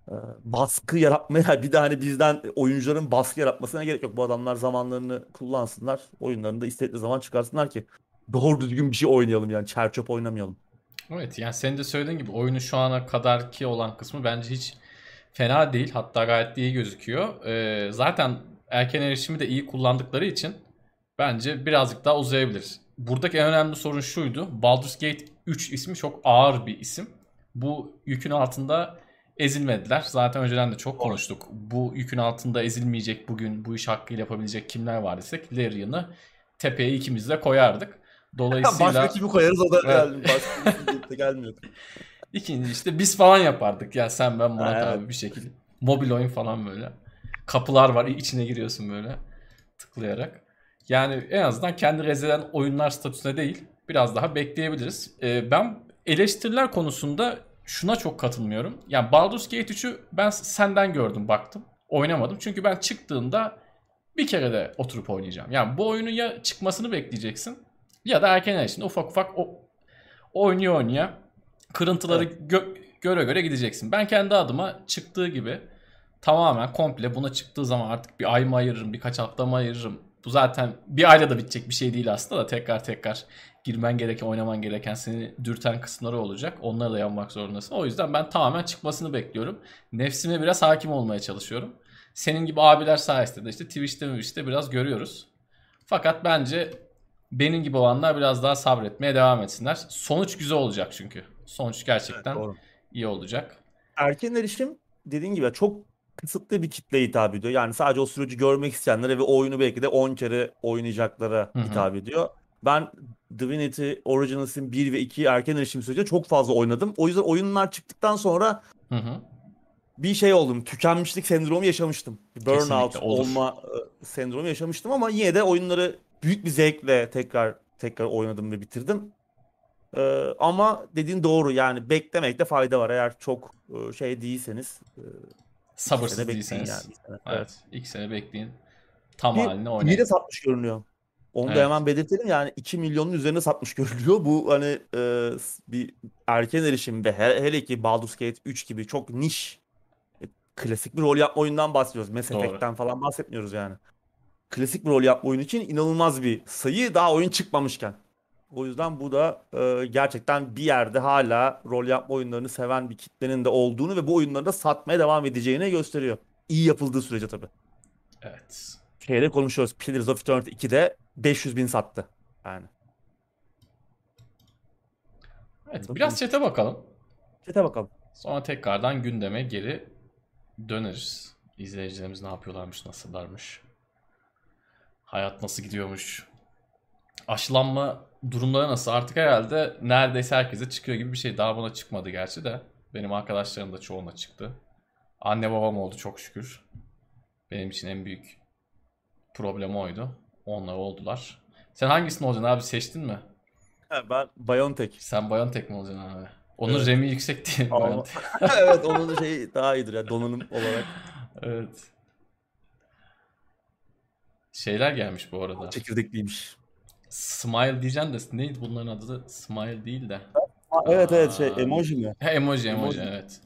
Speaker 2: e, baskı yaratmaya bir de hani bizden oyuncuların baskı yaratmasına gerek yok. Bu adamlar zamanlarını kullansınlar. Oyunlarını da istedikleri zaman çıkarsınlar ki doğru düzgün bir şey oynayalım yani. Çer çöp oynamayalım.
Speaker 1: Evet yani senin de söylediğin gibi oyunun şu ana kadarki olan kısmı bence hiç fena değil. Hatta gayet iyi gözüküyor. Ee, zaten erken erişimi de iyi kullandıkları için bence birazcık daha uzayabilir. Buradaki en önemli sorun şuydu. Baldur's Gate 3 ismi çok ağır bir isim. Bu yükün altında ezilmediler. Zaten önceden de çok konuştuk. Bu yükün altında ezilmeyecek bugün bu iş hakkıyla yapabilecek kimler var desek Larian'ı tepeye ikimiz de koyardık. Dolayısıyla
Speaker 2: Başka kimi koyarız o da
Speaker 1: Evet.
Speaker 2: geldi. Başka.
Speaker 1: İkinci işte biz falan yapardık ya sen ben Murat
Speaker 2: Evet.
Speaker 1: abi bir şekilde. Mobil oyun falan böyle. Kapılar var içine giriyorsun böyle tıklayarak. Yani en azından kendi rezeden oyunlar statüsüne değil biraz daha bekleyebiliriz. Ee, ben eleştiriler konusunda şuna çok katılmıyorum. Yani Baldur's Gate 3'ü ben senden gördüm baktım. Oynamadım. Çünkü ben çıktığında bir kere de oturup oynayacağım. Yani bu oyunun ya çıkmasını bekleyeceksin ya da erken erişimde ufak ufak o oynuyor oynaya kırıntıları gö- göre göre gideceksin. Ben kendi adıma çıktığı gibi tamamen komple buna çıktığı zaman artık bir ay mı ayırırım, birkaç hafta mı ayırırım. Bu zaten bir ayla da bitecek bir şey değil aslında da tekrar tekrar girmen gereken, oynaman gereken seni dürten kısımları olacak. Onları da yapmak zorundasın. O yüzden ben tamamen çıkmasını bekliyorum. Nefsime biraz hakim olmaya çalışıyorum. Senin gibi abiler sayesinde de işte Twitch'te mi işte biraz görüyoruz. Fakat bence benim gibi olanlar biraz daha sabretmeye devam etsinler. Sonuç güzel olacak çünkü. Sonuç gerçekten
Speaker 2: Doğru.
Speaker 1: iyi olacak.
Speaker 2: Erken erişim dediğin gibi çok kısıtlı bir kitleye hitap ediyor. Yani sadece o süreci görmek isteyenlere ve oyunu belki de 10 kere oynayacaklara
Speaker 1: Hı hı.
Speaker 2: hitap ediyor. Ben Divinity Original Sin 1 ve 2'yi erken erişim sürecinde çok fazla oynadım. O yüzden oyunlar çıktıktan sonra
Speaker 1: Hı hı.
Speaker 2: bir şey oldum. Tükenmişlik sendromu yaşamıştım. Burnout olma e, sendromu yaşamıştım ama yine de oyunları büyük bir zevkle tekrar tekrar oynadım ve bitirdim. Ee, ama dediğin doğru yani beklemekte fayda var. Eğer çok e, şey değilseniz e,
Speaker 1: Sabırsız değilseniz.
Speaker 2: yani. Bir sene.
Speaker 1: Evet. İlk sene bekleyin. Tam
Speaker 2: Bir-
Speaker 1: halini
Speaker 2: İyi
Speaker 1: oynayın.
Speaker 2: de satmış görünüyor. Onu
Speaker 1: Evet.
Speaker 2: da hemen belirtelim yani 2 milyonun üzerine satmış görünüyor. Bu hani e, bir erken erişim ve he- hele ki Baldur's Gate 3 gibi çok niş e, klasik bir rol yapma oyundan bahsediyoruz. Mass. Effect'ten falan bahsetmiyoruz yani. Klasik bir rol yapma oyunu için inanılmaz bir sayı daha oyun çıkmamışken. O yüzden bu da e, gerçekten bir yerde hala rol yapma oyunlarını seven bir kitlenin de olduğunu ve bu oyunları da satmaya devam edeceğini gösteriyor. İyi yapıldığı sürece tabii
Speaker 1: Evet.
Speaker 2: şeyde konuşuyoruz. Pillars of Eternity 2'de 500 bin sattı. Yani.
Speaker 1: Evet. Biraz chat'e bakalım.
Speaker 2: Çete bakalım.
Speaker 1: Sonra tekrardan gündeme geri döneriz. İzleyicilerimiz ne yapıyorlarmış, nasıllarmış. Hayat nasıl gidiyormuş. Aşılanma durumları nasıl? Artık herhalde neredeyse herkese çıkıyor gibi bir şey. Daha bana çıkmadı gerçi de. Benim arkadaşlarım da çoğuna çıktı. Anne babam oldu çok şükür. Benim için en büyük problem oydu. Onlar oldular. Sen hangisini olacaksın abi seçtin mi?
Speaker 2: Ben BioNTech.
Speaker 1: Sen Biontech mi olacaksın abi? Onun
Speaker 2: Evet.
Speaker 1: RAM'i yüksek Biontech.
Speaker 2: evet onun da şeyi daha iyidir ya donanım olarak.
Speaker 1: Evet. Şeyler gelmiş bu arada.
Speaker 2: Çekirdekliymiş.
Speaker 1: Smile diyeceğim de neydi bunların adı da? Smile değil de.
Speaker 2: Ha, evet evet şey
Speaker 1: Aa.
Speaker 2: emoji mi?
Speaker 1: Ha, emoji emoji
Speaker 2: Emoji.
Speaker 1: evet.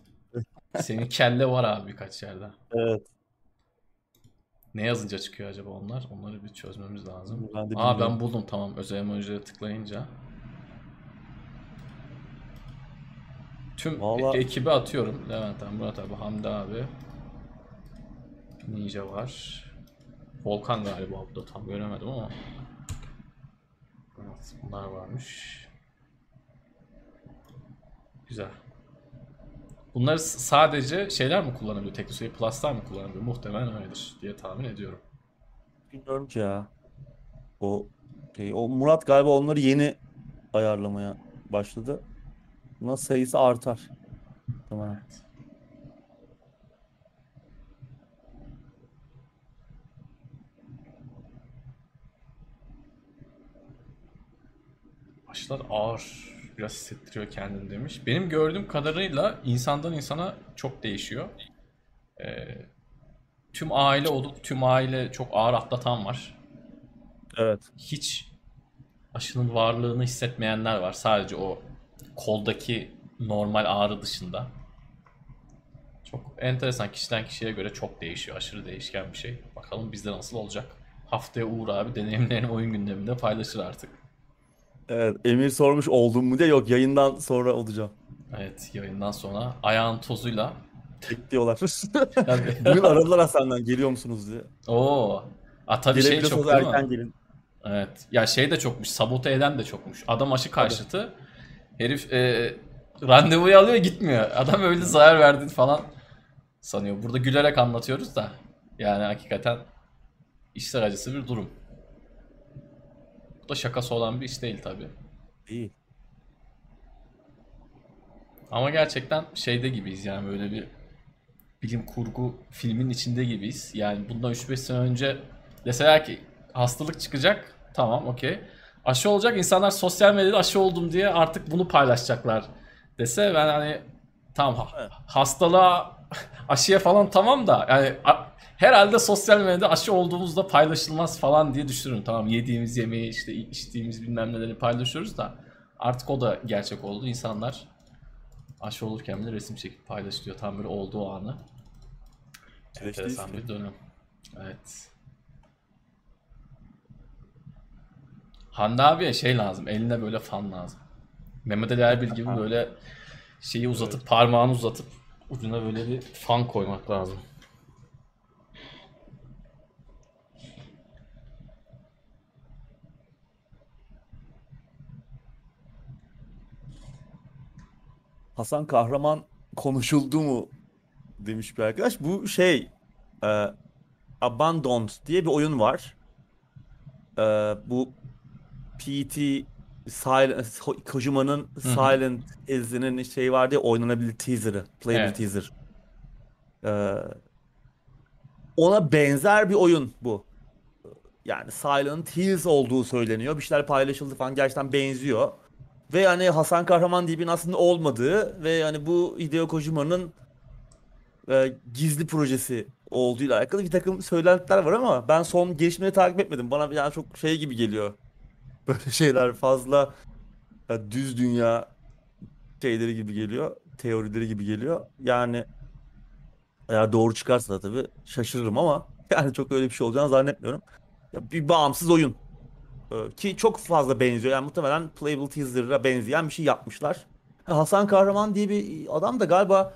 Speaker 1: Senin kelle var abi birkaç yerde.
Speaker 2: Evet.
Speaker 1: Ne yazınca çıkıyor acaba onlar? Onları bir çözmemiz lazım.
Speaker 2: Ben de
Speaker 1: Aa ben buldum tamam özel emojiye tıklayınca. Tüm
Speaker 2: Vallahi-
Speaker 1: e- ekibe atıyorum. Levent abi, Murat abi, Hamdi abi. Ninja var. Volkan galiba bu da tam göremedim ama. Evet, bunlar varmış. Güzel. Bunları sadece şeyler mi kullanabiliyor? Teknoseyir Plus'lar mı kullanabiliyor? Muhtemelen öyledir diye tahmin ediyorum.
Speaker 2: Bilmiyorum ki ya. O şey, o Murat galiba onları yeni ayarlamaya başladı. Buna sayısı artar. Tamam.
Speaker 1: Aşılar ağır biraz hissettiriyor kendini demiş. Benim gördüğüm kadarıyla insandan insana çok değişiyor. Ee, tüm aile olup tüm aile çok ağır atlatan var.
Speaker 2: Evet.
Speaker 1: Hiç aşının varlığını hissetmeyenler var. Sadece o koldaki normal ağrı dışında. Çok enteresan kişiden kişiye göre çok değişiyor. Aşırı değişken bir şey. Bakalım bizde nasıl olacak. Haftaya Uğur abi deneyimlerini oyun gündeminde paylaşır artık.
Speaker 2: Evet. Emir sormuş oldum mu diye. Yok yayından sonra olacağım.
Speaker 1: Evet yayından sonra ayağın tozuyla.
Speaker 2: Bekliyorlar.
Speaker 1: Tabii.
Speaker 2: Bugün aradılar Hasan'dan geliyor musunuz diye.
Speaker 1: Oo. A tabii şey çok değil mi?
Speaker 2: erken gelin.
Speaker 1: Evet. Ya şey de çokmuş. Sabote eden de çokmuş. Adam aşı karşıtı. Herif e, randevuyu alıyor gitmiyor. Adam öyle zarar verdi falan sanıyor. Burada gülerek anlatıyoruz da. Yani hakikaten işler acısı bir durum. Da şakası olan bir iş değil tabii.
Speaker 2: İyi.
Speaker 1: Ama gerçekten şeyde gibiyiz yani böyle bir bilim kurgu filmin içinde gibiyiz. Yani bundan 3-5 sene önce deseler ki hastalık çıkacak tamam okey. Aşı olacak insanlar sosyal medyada aşı oldum diye artık bunu paylaşacaklar dese ben hani tamam ha- hastalığa aşıya falan tamam da yani herhalde sosyal medyada aşı olduğumuzda paylaşılmaz falan diye düşünürüm. Tamam yediğimiz yemeği işte içtiğimiz bilmem neleri paylaşıyoruz da artık o da gerçek oldu. İnsanlar aşı olurken bile resim çekip paylaşılıyor. Tam böyle olduğu anı. Enteresan bir dönem. Evet. Hande abiye şey lazım. Eline böyle fan lazım. Mehmet Ali Erbil gibi böyle şeyi uzatıp parmağını uzatıp ucuna böyle bir fan koymak lazım.
Speaker 2: Hasan Kahraman konuşuldu mu demiş bir arkadaş. Bu şey e, Abandoned diye bir oyun var. E, bu PT Silent, Kojima'nın Silent Hills'inin şey vardı ya oynanabilir teaser'ı, playable
Speaker 1: Evet.
Speaker 2: teaser. E, ona benzer bir oyun bu. Yani Silent Hills olduğu söyleniyor. Bir şeyler paylaşıldı falan gerçekten benziyor. Ve hani Hasan Kahraman diye birinin aslında olmadığı ve hani bu Hideo Kojima'nın e, gizli projesi olduğuyla alakalı bir takım söylentiler var ama ben son gelişmeleri takip etmedim. Bana yani çok şey gibi geliyor. Böyle şeyler fazla e, düz dünya şeyleri gibi geliyor. Teorileri gibi geliyor. Yani eğer doğru çıkarsa da tabii şaşırırım ama yani çok öyle bir şey olacağını zannetmiyorum. Ya bir bağımsız oyun. Ee, Ki çok fazla benziyor. Yani muhtemelen Playable Teaser'a benzeyen bir şey yapmışlar. Ha, Hasan Kahraman diye bir adam da galiba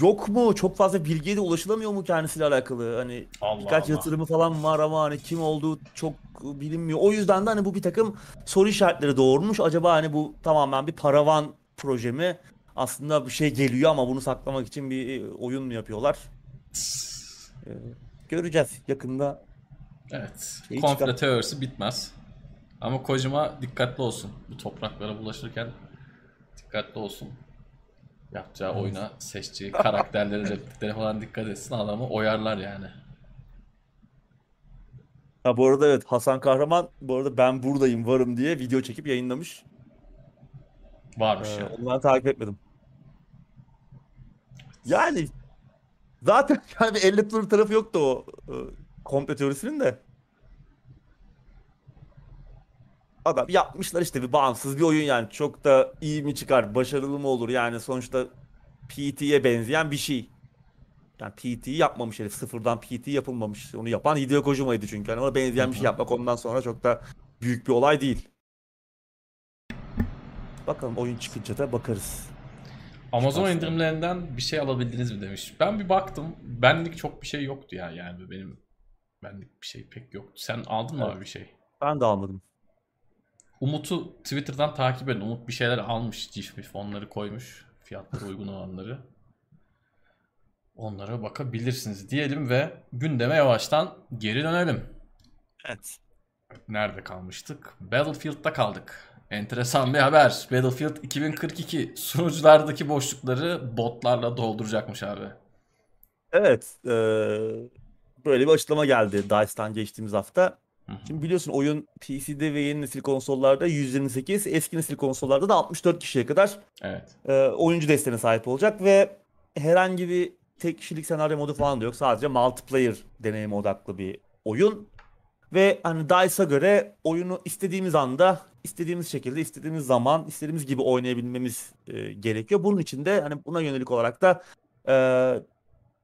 Speaker 2: yok mu? Çok fazla bilgiye de ulaşılamıyor mu kendisiyle alakalı? Hani
Speaker 1: Allah
Speaker 2: birkaç
Speaker 1: Allah.
Speaker 2: yatırımı falan var ama hani kim olduğu çok bilinmiyor. O yüzden de hani bu bir takım soru işaretleri doğurmuş. Acaba hani bu tamamen bir paravan proje mi? Aslında bir şey geliyor ama bunu saklamak için bir e, oyun mu yapıyorlar? Ee, göreceğiz yakında.
Speaker 1: Evet.
Speaker 2: Şeyi
Speaker 1: Komple
Speaker 2: çıkar-
Speaker 1: teorisi bitmez. Ama Kojima dikkatli olsun. Bu topraklara bulaşırken dikkatli olsun. Yapacağı oyuna, seçeceği karakterlere, repliklere falan dikkat etsin. Adamı oyarlar yani.
Speaker 2: Ha bu arada evet Hasan Kahraman bu arada ben buradayım varım diye video çekip yayınlamış.
Speaker 1: Varmış
Speaker 2: Ee,
Speaker 1: yani.
Speaker 2: onu ben takip etmedim. Yani zaten yani bir elle tutulur tarafı yoktu o e, komplo teorisinin de. Adam yapmışlar işte bir bağımsız bir oyun yani çok da iyi mi çıkar, başarılı mı olur yani sonuçta PT'ye benzeyen bir şey. Yani PT'yi yapmamış herif. Sıfırdan PT yapılmamış. Onu yapan Hideo Kojima'ydı çünkü. Yani ona benzeyen bir şey yapmak ondan sonra çok da büyük bir olay değil. Bakalım oyun çıkınca da bakarız.
Speaker 1: Amazon
Speaker 2: Çıkarsa.
Speaker 1: indirimlerinden bir şey alabildiniz mi demiş. Ben bir baktım. Benlik çok bir şey yoktu ya yani benim benlik bir şey pek yoktu. Sen aldın mı
Speaker 2: Evet.
Speaker 1: abi bir şey?
Speaker 2: Ben de almadım.
Speaker 1: Umut'u Twitter'dan takip edin. Umut bir şeyler almış. Cif mif onları koymuş. Fiyatları uygun olanları. Onlara bakabilirsiniz diyelim ve gündeme yavaştan geri dönelim.
Speaker 2: Evet.
Speaker 1: Nerede kalmıştık? Battlefield'da kaldık. Enteresan bir haber. Battlefield 2042 sunuculardaki boşlukları botlarla dolduracakmış abi.
Speaker 2: Evet. eee, böyle bir açıklama geldi DICE'dan geçtiğimiz hafta. Şimdi biliyorsun oyun PC'de ve yeni nesil konsollarda 128, eski nesil konsollarda da 64 kişiye kadar
Speaker 1: Evet.
Speaker 2: e, oyuncu desteğine sahip olacak ve herhangi bir tek kişilik senaryo modu falan da yok. Sadece multiplayer deneyimi odaklı bir oyun. Ve hani DICE'a göre oyunu istediğimiz anda, istediğimiz şekilde, istediğimiz zaman, istediğimiz gibi oynayabilmemiz e, gerekiyor. Bunun için de hani buna yönelik olarak da e,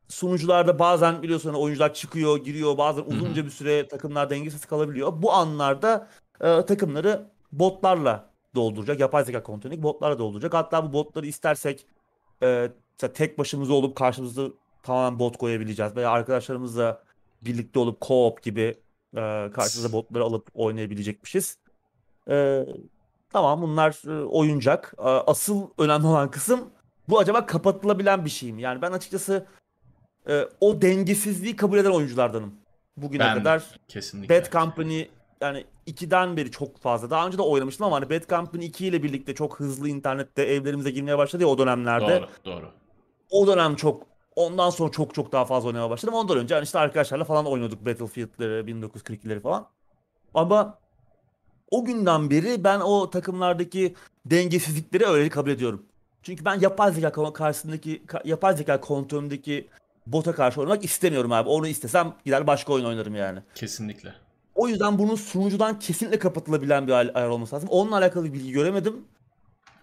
Speaker 2: sunucularda bazen biliyorsun hani oyuncular çıkıyor, giriyor. Bazen uzunca bir süre takımlar dengesiz kalabiliyor. Bu anlarda e, takımları botlarla dolduracak. Yapay zeka kontrolü botlarla dolduracak. Hatta bu botları istersek e, tek başımıza olup karşımızda tamamen bot koyabileceğiz. Veya arkadaşlarımızla birlikte olup co-op gibi e, karşımıza botları alıp oynayabilecekmişiz. E, tamam bunlar e, oyuncak. E, asıl önemli olan kısım bu acaba kapatılabilen bir şey mi? Yani ben açıkçası e, o dengesizliği kabul eden oyunculardanım. Bugüne
Speaker 1: Ben
Speaker 2: kadar
Speaker 1: Kesinlikle.
Speaker 2: Bad Company yani 2'den beri çok fazla. Daha önce de oynamıştım ama hani Bad Company 2 ile birlikte çok hızlı internette evlerimize girmeye başladı ya o dönemlerde.
Speaker 1: Doğru, doğru.
Speaker 2: O dönem çok ondan sonra çok çok daha fazla oynamaya başladım. Ondan önce hani işte arkadaşlarla falan oynuyorduk Battlefield'leri, 1942'leri falan. Ama o günden beri ben o takımlardaki dengesizlikleri öyle kabul ediyorum. Çünkü ben yapay zeka karşısındaki ka- yapay zeka kontrolündeki bota karşı oynamak istemiyorum abi. Onu istesem gider başka oyun oynarım yani.
Speaker 1: Kesinlikle.
Speaker 2: O yüzden bunun sunucudan kesinlikle kapatılabilen bir ay- ayar olması lazım. Onunla alakalı bir bilgi göremedim.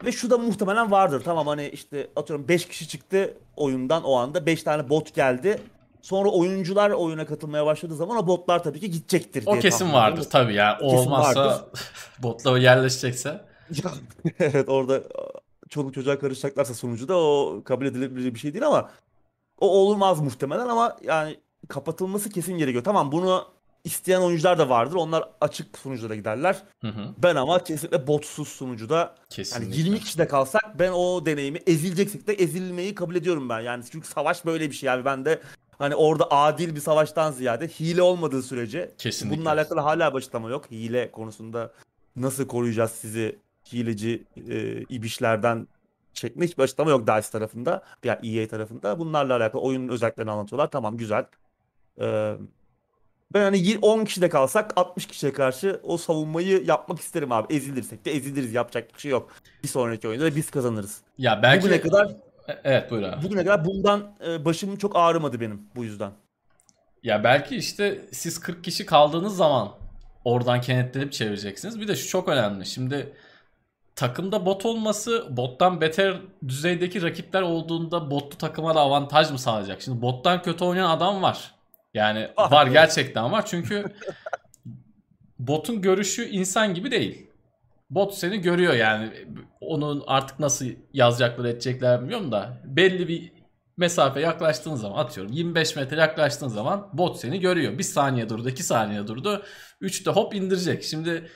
Speaker 2: Ve şu da muhtemelen vardır. Tamam hani işte atıyorum 5 kişi çıktı oyundan o anda. 5 tane bot geldi. Sonra oyuncular oyuna katılmaya başladığı zaman o botlar tabii ki gidecektir
Speaker 1: O
Speaker 2: diye
Speaker 1: kesin
Speaker 2: tahmin
Speaker 1: vardır tabii ya. O
Speaker 2: Kesin
Speaker 1: olmazsa
Speaker 2: vardır.
Speaker 1: botla yerleşecekse.
Speaker 2: Evet orada çoluk çocuğa karışacaklarsa sunucuda o kabul edilebilir bir şey değil ama o olmaz muhtemelen ama yani kapatılması kesin gerekiyor. Tamam bunu isteyen oyuncular da vardır. Onlar açık sunuculara giderler.
Speaker 1: Hı hı.
Speaker 2: Ben ama kesinlikle botsuz sunucuda yani
Speaker 1: Kesinlikle.
Speaker 2: 20 kişi de kalsak ben o deneyimi ezileceksek de ezilmeyi kabul ediyorum ben. Yani çünkü savaş böyle bir şey abi. Ben de hani orada adil bir savaştan ziyade hile olmadığı sürece
Speaker 1: Kesinlikle.
Speaker 2: bununla alakalı hala bir açıklama yok. Hile konusunda nasıl koruyacağız sizi hileci e, ibişlerden şeklinde hiçbir açıklama yok DICE tarafında. Yani EA tarafında. Bunlarla alakalı oyunun özelliklerini anlatıyorlar. Tamam güzel. Ee, ben hani yir- 10 kişi de kalsak 60 kişiye karşı o savunmayı yapmak isterim abi. Ezilirsek de eziliriz. Yapacak bir şey yok. Bir sonraki oyunda da biz kazanırız.
Speaker 1: Ya belki
Speaker 2: Bugüne kadar
Speaker 1: E- Evet buyur abi.
Speaker 2: bugüne kadar bundan e, başım çok ağrımadı benim bu yüzden.
Speaker 1: Ya belki işte siz 40 kişi kaldığınız zaman oradan kenetlenip çevireceksiniz. Bir de şu çok önemli. Şimdi takımda bot olması bottan beter düzeydeki rakipler olduğunda botlu takıma da avantaj mı sağlayacak? Şimdi bottan kötü oynayan adam var. Yani
Speaker 2: Var.
Speaker 1: var gerçekten var. Çünkü botun görüşü insan gibi değil. Bot seni görüyor yani. Onun artık nasıl yazacaklar edecekler bilmiyorum da belli bir mesafe yaklaştığın zaman atıyorum 25 metre yaklaştığın zaman bot seni görüyor. Bir saniye durdu, iki saniye durdu. Üçte hop indirecek. Şimdi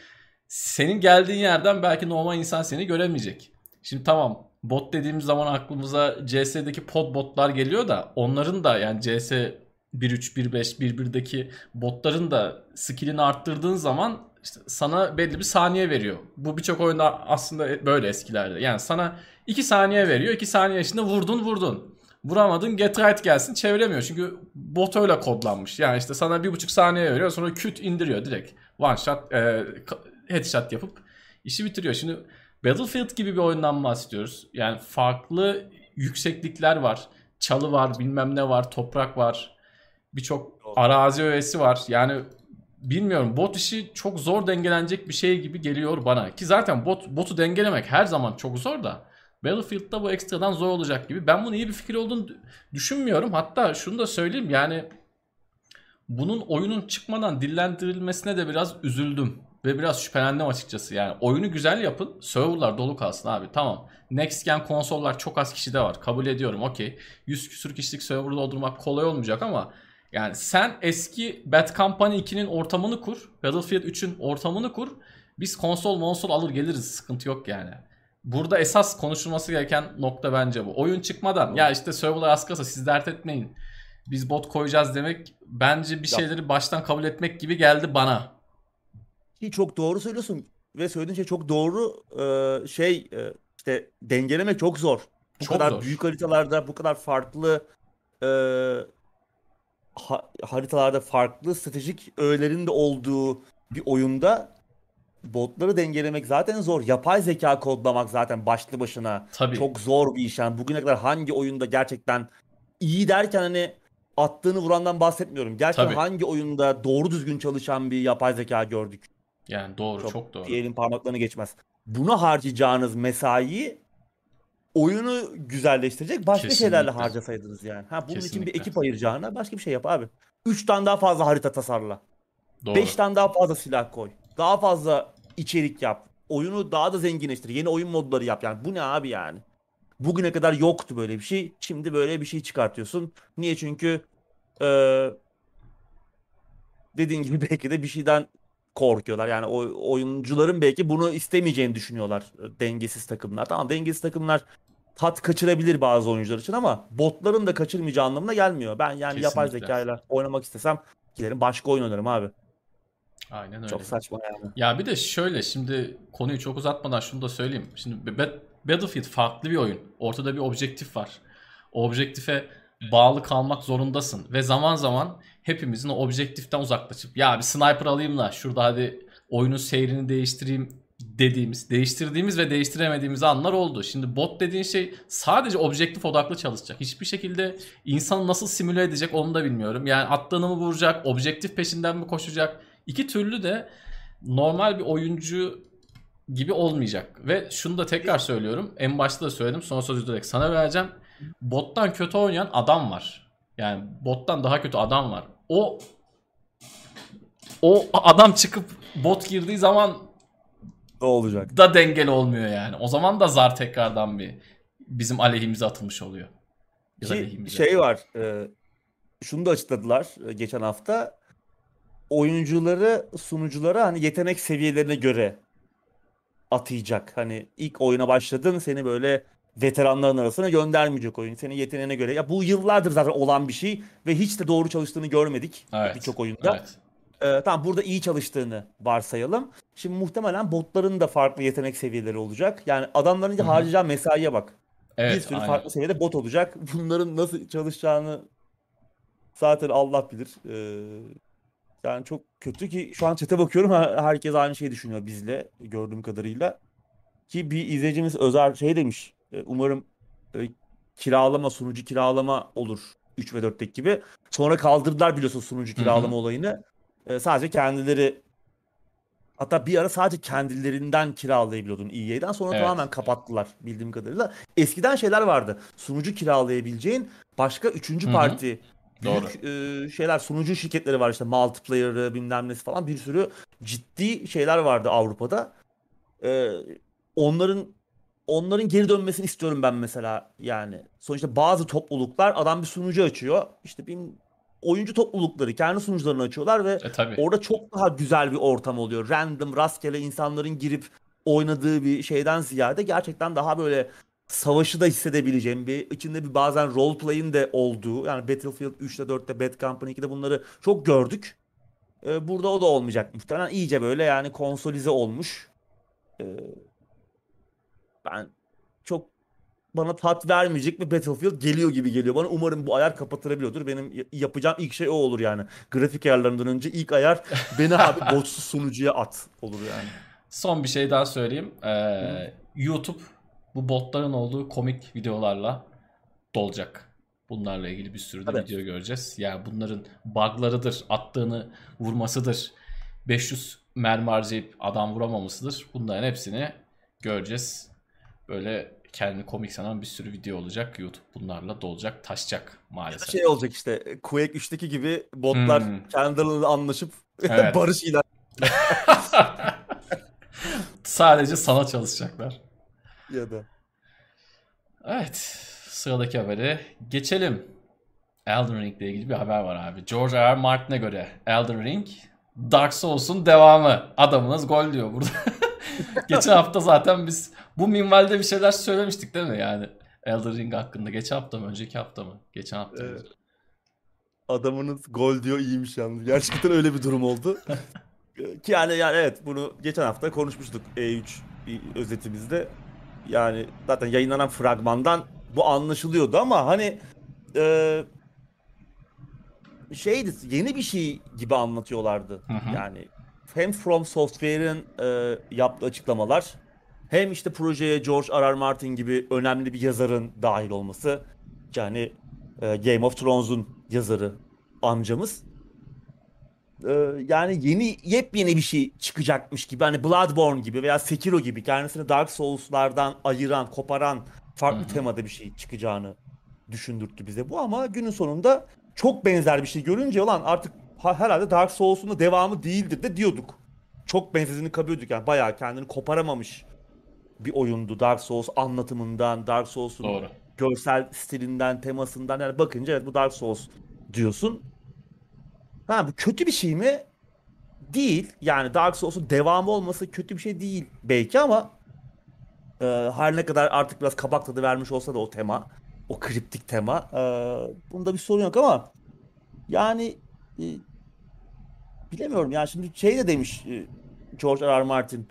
Speaker 1: senin geldiğin yerden belki normal insan seni göremeyecek. Şimdi tamam bot dediğimiz zaman aklımıza CS'deki pod botlar geliyor da onların da yani CS 1.3, 1.5, 1.1'deki botların da skillini arttırdığın zaman işte sana belli bir saniye veriyor. Bu birçok oyunda aslında böyle eskilerde. Yani sana 2 saniye veriyor. 2 saniye içinde vurdun vurdun. Vuramadın get right gelsin çeviremiyor. Çünkü bot öyle kodlanmış. Yani işte sana bir buçuk saniye veriyor sonra küt indiriyor direkt. One shot e, headshot yapıp işi bitiriyor. Şimdi Battlefield gibi bir oyundan bahsediyoruz. Yani farklı yükseklikler var. Çalı var, bilmem ne var, toprak var. Birçok arazi öğesi var. Yani bilmiyorum bot işi çok zor dengelenecek bir şey gibi geliyor bana. Ki zaten bot botu dengelemek her zaman çok zor da. Battlefield'da bu ekstradan zor olacak gibi. Ben bunun iyi bir fikir olduğunu düşünmüyorum. Hatta şunu da söyleyeyim yani bunun oyunun çıkmadan dillendirilmesine de biraz üzüldüm. Ve biraz şüphelendim açıkçası. Yani oyunu güzel yapın. Serverlar dolu kalsın abi. Tamam. Next gen konsollar çok az kişide var. Kabul ediyorum. Okey. 100 küsür kişilik server doldurmak kolay olmayacak ama yani sen eski Bad Company 2'nin ortamını kur. Battlefield 3'ün ortamını kur. Biz konsol monsol alır geliriz. Sıkıntı yok yani. Burada esas konuşulması gereken nokta bence bu. Oyun çıkmadan ya işte serverlar az kalsa siz dert etmeyin. Biz bot koyacağız demek bence bir şeyleri baştan kabul etmek gibi geldi bana.
Speaker 2: Ki çok doğru söylüyorsun ve söylediğin şey çok doğru. Ee, şey e, işte dengelemek çok zor. Bu
Speaker 1: Çok
Speaker 2: kadar
Speaker 1: zor.
Speaker 2: büyük haritalarda bu kadar farklı e, ha- haritalarda farklı stratejik öğelerin de olduğu bir oyunda botları dengelemek zaten zor. Yapay zeka kodlamak zaten başlı başına
Speaker 1: Tabii.
Speaker 2: çok zor bir iş. Yani bugüne kadar hangi oyunda gerçekten iyi derken hani attığını vurandan bahsetmiyorum. Gerçekten
Speaker 1: Tabii.
Speaker 2: hangi oyunda doğru düzgün çalışan bir yapay zeka gördük.
Speaker 1: Yani doğru, çok,
Speaker 2: Çok,
Speaker 1: doğru.
Speaker 2: elin parmaklarını geçmez. Buna harcayacağınız mesaiyi oyunu güzelleştirecek başka
Speaker 1: Kesinlikle.
Speaker 2: şeylerle harcasaydınız yani. Ha bunun için
Speaker 1: Kesinlikle.
Speaker 2: bir ekip ayıracağına başka bir şey yap abi. 3 tane daha fazla harita tasarla.
Speaker 1: Doğru.
Speaker 2: 5 tane daha fazla silah koy. Daha fazla içerik yap. Oyunu daha da zenginleştir. Yeni oyun modları yap. Yani bu ne abi yani? Bugüne kadar yoktu böyle bir şey. Şimdi böyle bir şey çıkartıyorsun. Niye? Çünkü eee dediğin gibi belki de bir şeyden korkuyorlar. Yani o oyuncuların belki bunu istemeyeceğini düşünüyorlar. e, Dengesiz takımlar. Tamam dengesiz takımlar tat kaçırabilir bazı oyuncular için ama botların da kaçırmayacağı anlamına gelmiyor. Ben yani yapay
Speaker 1: Kesinlikle.
Speaker 2: zekayla oynamak istesem giderim başka oyun oynarım abi.
Speaker 1: Aynen öyle.
Speaker 2: Çok saçma yani.
Speaker 1: Ya bir de şöyle şimdi konuyu çok uzatmadan şunu da söyleyeyim. Şimdi Ba- Battlefield farklı bir oyun. Ortada bir objektif var. O objektife bağlı kalmak zorundasın ve zaman zaman hepimizin o objektiften uzaklaşıp ya bir sniper alayım da şurada hadi oyunun seyrini değiştireyim dediğimiz, değiştirdiğimiz ve değiştiremediğimiz anlar oldu. Şimdi bot dediğin şey sadece objektif odaklı çalışacak. Hiçbir şekilde insanı nasıl simüle edecek onu da bilmiyorum. Yani attığını mı vuracak, objektif peşinden mi koşacak? İki türlü de normal bir oyuncu gibi olmayacak. Ve şunu da tekrar söylüyorum. En başta da söyledim. Sonra sözü direkt sana vereceğim. Bottan kötü oynayan adam var. Yani bottan daha kötü adam var. O o adam çıkıp bot girdiği zaman
Speaker 2: Ne olacak?
Speaker 1: da dengeli olmuyor yani. O zaman da zar tekrardan bir bizim aleyhimize atılmış oluyor. Da
Speaker 2: Ki şey var. e, şunu da açıkladılar e, geçen hafta. Oyuncuları sunuculara hani yetenek seviyelerine göre atayacak. Hani ilk oyuna başladın seni böyle veteranların arasına göndermeyecek oyun. Senin yeteneğine göre. Ya bu yıllardır zaten olan bir şey ve hiç de doğru çalıştığını görmedik
Speaker 1: Evet,
Speaker 2: birçok oyunda.
Speaker 1: Evet.
Speaker 2: Ee, tamam burada iyi çalıştığını varsayalım. Şimdi muhtemelen botların da farklı yetenek seviyeleri olacak. Yani adamların
Speaker 1: Hı hı.
Speaker 2: harcayacağı mesaiye bak.
Speaker 1: Evet,
Speaker 2: bir sürü
Speaker 1: aynen.
Speaker 2: farklı seviyede bot olacak. Bunların nasıl çalışacağını zaten Allah bilir. Ee, yani çok kötü ki şu an chat'e bakıyorum her- herkes aynı şeyi düşünüyor bizle gördüğüm kadarıyla. Ki bir izleyicimiz özel şey demiş. E, Umarım e, kiralama sunucu kiralama olur 3 ve 4'teki gibi. Sonra kaldırdılar biliyorsun sunucu kiralama olayını. E, sadece kendileri hatta bir ara sadece kendilerinden kiralayabiliyordun EA'den sonra
Speaker 1: Evet.
Speaker 2: tamamen kapattılar bildiğim kadarıyla. Eskiden şeyler vardı. Sunucu kiralayabileceğin başka üçüncü parti
Speaker 1: Doğru.
Speaker 2: büyük e, şeyler sunucu şirketleri var işte multiplayer'ı bilmem nesi falan bir sürü ciddi şeyler vardı Avrupa'da. E, onların onların geri dönmesini istiyorum ben mesela yani. Sonuçta bazı topluluklar adam bir sunucu açıyor. İşte bir oyuncu toplulukları kendi sunucularını açıyorlar ve
Speaker 1: E tabii.
Speaker 2: Orada çok daha güzel bir ortam oluyor. Random, rastgele insanların girip oynadığı bir şeyden ziyade gerçekten daha böyle savaşı da hissedebileceğim bir içinde bir bazen role play'in de olduğu yani Battlefield 3'te 4'te Bad Company 2'de bunları çok gördük. Ee, burada o da olmayacak muhtemelen. iyice böyle yani konsolize olmuş. Ee, ben çok bana tat vermeyecek bir Battlefield geliyor gibi geliyor bana. Umarım bu ayar kapatılabiliyordur. Benim yapacağım ilk şey o olur yani. Grafik ayarlarından önce ilk ayar beni abi botsuz sunucuya at olur yani.
Speaker 1: Son bir şey daha söyleyeyim. Ee, YouTube bu botların olduğu komik videolarla dolacak. Bunlarla ilgili bir sürü de
Speaker 2: Tabii.
Speaker 1: video göreceğiz. Yani bunların bug'larıdır, attığını vurmasıdır, 500 mermi harcayıp adam vuramamasıdır. Bunların hepsini göreceğiz. Böyle kendini komik sanan bir sürü video olacak. YouTube bunlarla dolacak, taşacak maalesef.
Speaker 2: Şey olacak işte Quake 3'teki gibi botlar
Speaker 1: Hmm.
Speaker 2: kendilerine anlaşıp
Speaker 1: Evet.
Speaker 2: barış ilan.
Speaker 1: Sadece sana çalışacaklar.
Speaker 2: Ya da.
Speaker 1: Evet. Sıradaki habere geçelim. Elden Ring ile ilgili bir haber var abi. George R. R. Martin'e göre Elden Ring Dark Souls'un devamı. Adamınız gol diyor burada. Geçen hafta zaten biz bu minvalde bir şeyler söylemiştik değil mi yani? Elden Ring hakkında. Geçen hafta mı? Önceki hafta mı? Geçen hafta?
Speaker 2: Evet. Adamınız gol diyor iyiymiş yalnız. Gerçekten öyle bir durum oldu. Ki yani yani evet bunu geçen hafta konuşmuştuk E3 özetimizde. Yani zaten yayınlanan fragmandan bu anlaşılıyordu ama hani e, şeydi yeni bir şey gibi anlatıyorlardı.
Speaker 1: Hı hı.
Speaker 2: Yani hem From Software'in e, yaptığı açıklamalar hem işte projeye George R. R. Martin gibi önemli bir yazarın dahil olması yani e, Game of Thrones'un yazarı amcamız e, yani yeni yepyeni bir şey çıkacakmış gibi hani Bloodborne gibi veya Sekiro gibi kendisini Dark Souls'lardan ayıran, koparan farklı
Speaker 1: Hı hı.
Speaker 2: temada bir şey çıkacağını düşündürttü bize bu ama günün sonunda çok benzer bir şey görünce olan artık ha- herhalde Dark Souls'un da devamı değildir de diyorduk. Çok benzediğini kabulüydük yani bayağı kendini koparamamış bir oyundu Dark Souls anlatımından, Dark Souls'un görsel stilinden, temasından yani bakınca evet bu Dark Souls diyorsun. Ha bu kötü bir şey mi? Değil. Yani Dark Souls'un devamı olması kötü bir şey değil belki ama e, her ne kadar artık biraz kabak tadı vermiş olsa da o tema, o kriptik tema, e, bunda bir sorun yok ama yani e, bilemiyorum yani şimdi şey de demiş e, George R. R. Martin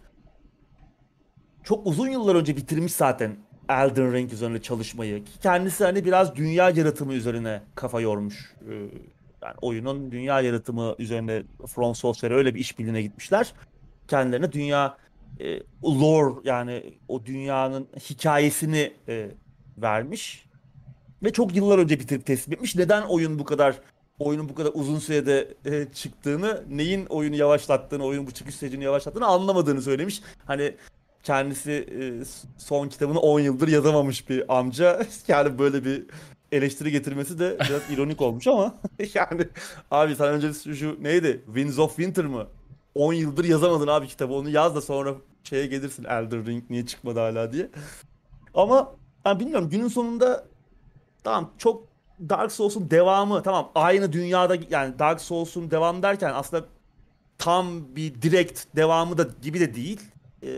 Speaker 2: çok uzun yıllar önce bitirmiş zaten Elden Ring üzerine çalışmayı. Kendisi hani biraz dünya yaratımı üzerine kafa yormuş. Ee, Yani oyunun dünya yaratımı üzerine From Software öyle bir işbirliğine gitmişler. Kendilerine dünya e, lore yani o dünyanın hikayesini e, vermiş. Ve çok yıllar önce bitirip teslim etmiş. Neden oyun bu kadar oyunun bu kadar uzun sürede e, çıktığını, neyin oyunu yavaşlattığını, oyunun bu çıkış sürecini yavaşlattığını anlamadığını söylemiş. Hani kendisi e, son kitabını 10 yıldır yazamamış bir amca. Yani böyle bir eleştiri getirmesi de biraz ironik olmuş ama yani abi sen önce şu, şu neydi? Winds of Winter mı? 10 yıldır yazamadın abi kitabı. Onu yaz da sonra şeye gelirsin Elden Ring niye çıkmadı hala diye. Ama ben bilmiyorum günün sonunda tamam çok Dark Souls'un devamı tamam aynı dünyada yani Dark Souls'un devam derken aslında tam bir direkt devamı da gibi de değil. Ee,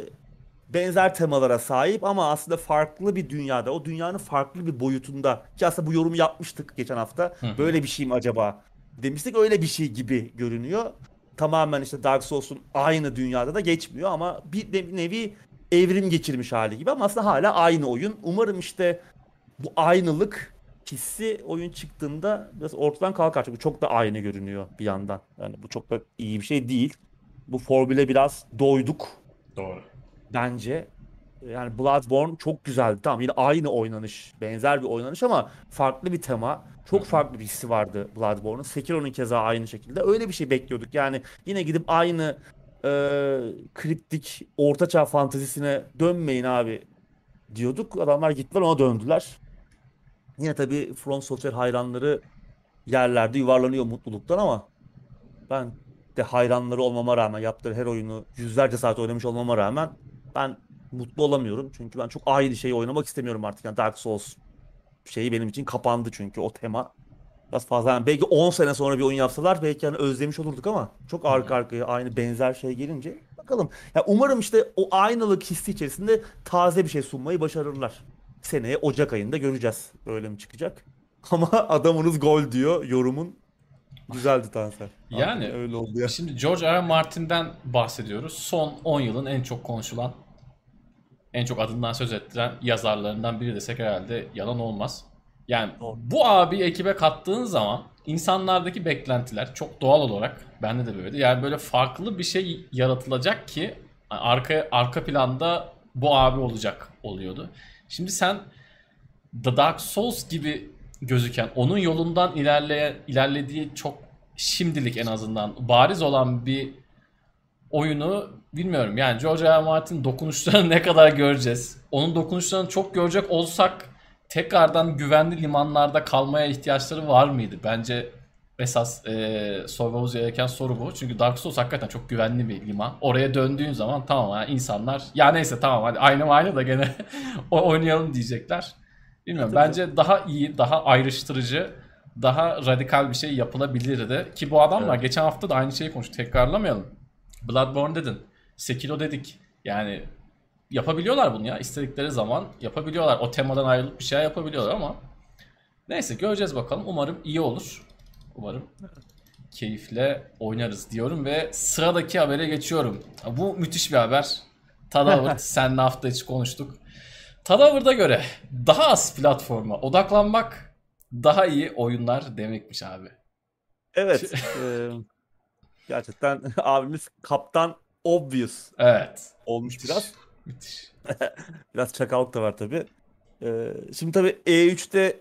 Speaker 2: benzer temalara sahip ama aslında farklı bir dünyada, o dünyanın farklı bir boyutunda. Ki aslında bu yorumu yapmıştık geçen hafta.
Speaker 1: Hı hı.
Speaker 2: Böyle bir şey mi acaba? Demiştik öyle bir şey gibi görünüyor. Tamamen işte Dark Souls'un aynı dünyada da geçmiyor ama bir ne- nevi evrim geçirmiş hali gibi ama aslında hala aynı oyun. Umarım işte bu aynılık hissi oyun çıktığında biraz ortadan kalkar. Çünkü çok da aynı görünüyor bir yandan. Yani bu çok da iyi bir şey değil. Bu formüle biraz doyduk
Speaker 1: Doğru.
Speaker 2: bence. Yani Bloodborne çok güzeldi. Tamam yine aynı oynanış, benzer bir oynanış ama farklı bir tema. Çok farklı bir hissi vardı Bloodborne'un. Sekiro'nun keza aynı şekilde. Öyle bir şey bekliyorduk. Yani yine gidip aynı e, kriptik ortaçağ fantezisine dönmeyin abi diyorduk. Adamlar gittiler ona döndüler. Yine tabii From Software hayranları yerlerde yuvarlanıyor mutluluktan ama ben de hayranları olmama rağmen yaptığı her oyunu yüzlerce saat oynamış olmama rağmen ben mutlu olamıyorum. Çünkü ben çok aynı şeyi oynamak istemiyorum artık. Yani Dark Souls şeyi benim için kapandı çünkü o tema. Biraz fazla yani belki 10 sene sonra bir oyun yapsalar belki hani özlemiş olurduk ama çok arka arkaya aynı benzer şey gelince bakalım. Ya umarım işte o aynılık hissi içerisinde taze bir şey sunmayı başarırlar. Seneye Ocak ayında göreceğiz. Öyle mi çıkacak? Ama adamınız gol diyor yorumun. Güzeldi Tansel.
Speaker 1: Yani-
Speaker 2: Hakikaten öyle oldu ya.
Speaker 1: Şimdi George R. Martin'den bahsediyoruz. Son 10 yılın en çok konuşulan, en çok adından söz ettiren yazarlarından biri desek herhalde yalan olmaz. Yani
Speaker 2: Doğru.
Speaker 1: bu abi ekibe kattığın zaman insanlardaki beklentiler çok doğal olarak bende de böyle. Yani böyle farklı bir şey yaratılacak ki arka arka planda bu abi olacak oluyordu. Şimdi sen The Dark Souls gibi gözüken onun yolundan ilerleye, ilerlediği çok şimdilik en azından bariz olan bir oyunu bilmiyorum. Yani George. R. Martin dokunuşlarını ne kadar göreceğiz? Onun dokunuşlarını çok görecek olsak tekrardan güvenli limanlarda kalmaya ihtiyaçları var mıydı? Bence esas e, sormamız gereken soru bu. Çünkü Dark Souls hakikaten çok güvenli bir liman. Oraya döndüğün zaman tamam yani insanlar ya neyse tamam hadi aynı aynı da gene oynayalım diyecekler. Bilmiyorum.
Speaker 2: Tabii.
Speaker 1: Bence daha iyi, daha ayrıştırıcı, daha radikal bir şey yapılabilirdi. Ki bu adamlar
Speaker 2: Evet.
Speaker 1: geçen hafta da aynı şeyi konuştuk. Tekrarlamayalım. Bloodborne dedin. Sekiro dedik. Yani yapabiliyorlar bunu ya. İstedikleri zaman yapabiliyorlar. O temadan ayrılıp bir şey yapabiliyorlar ama neyse göreceğiz bakalım. Umarım iyi olur. Umarım keyifle oynarız diyorum ve sıradaki habere geçiyorum. Bu müthiş bir haber. Tadavert senle hafta içi konuştuk. Tadavert'a göre daha az platforma odaklanmak daha iyi oyunlar demekmiş abi.
Speaker 2: Evet. eee, Gerçekten abimiz kaptan obvious
Speaker 1: Evet.
Speaker 2: olmuş biraz.
Speaker 1: Müthiş.
Speaker 2: Biraz çakallık da var tabii. Ee, şimdi tabii E3'te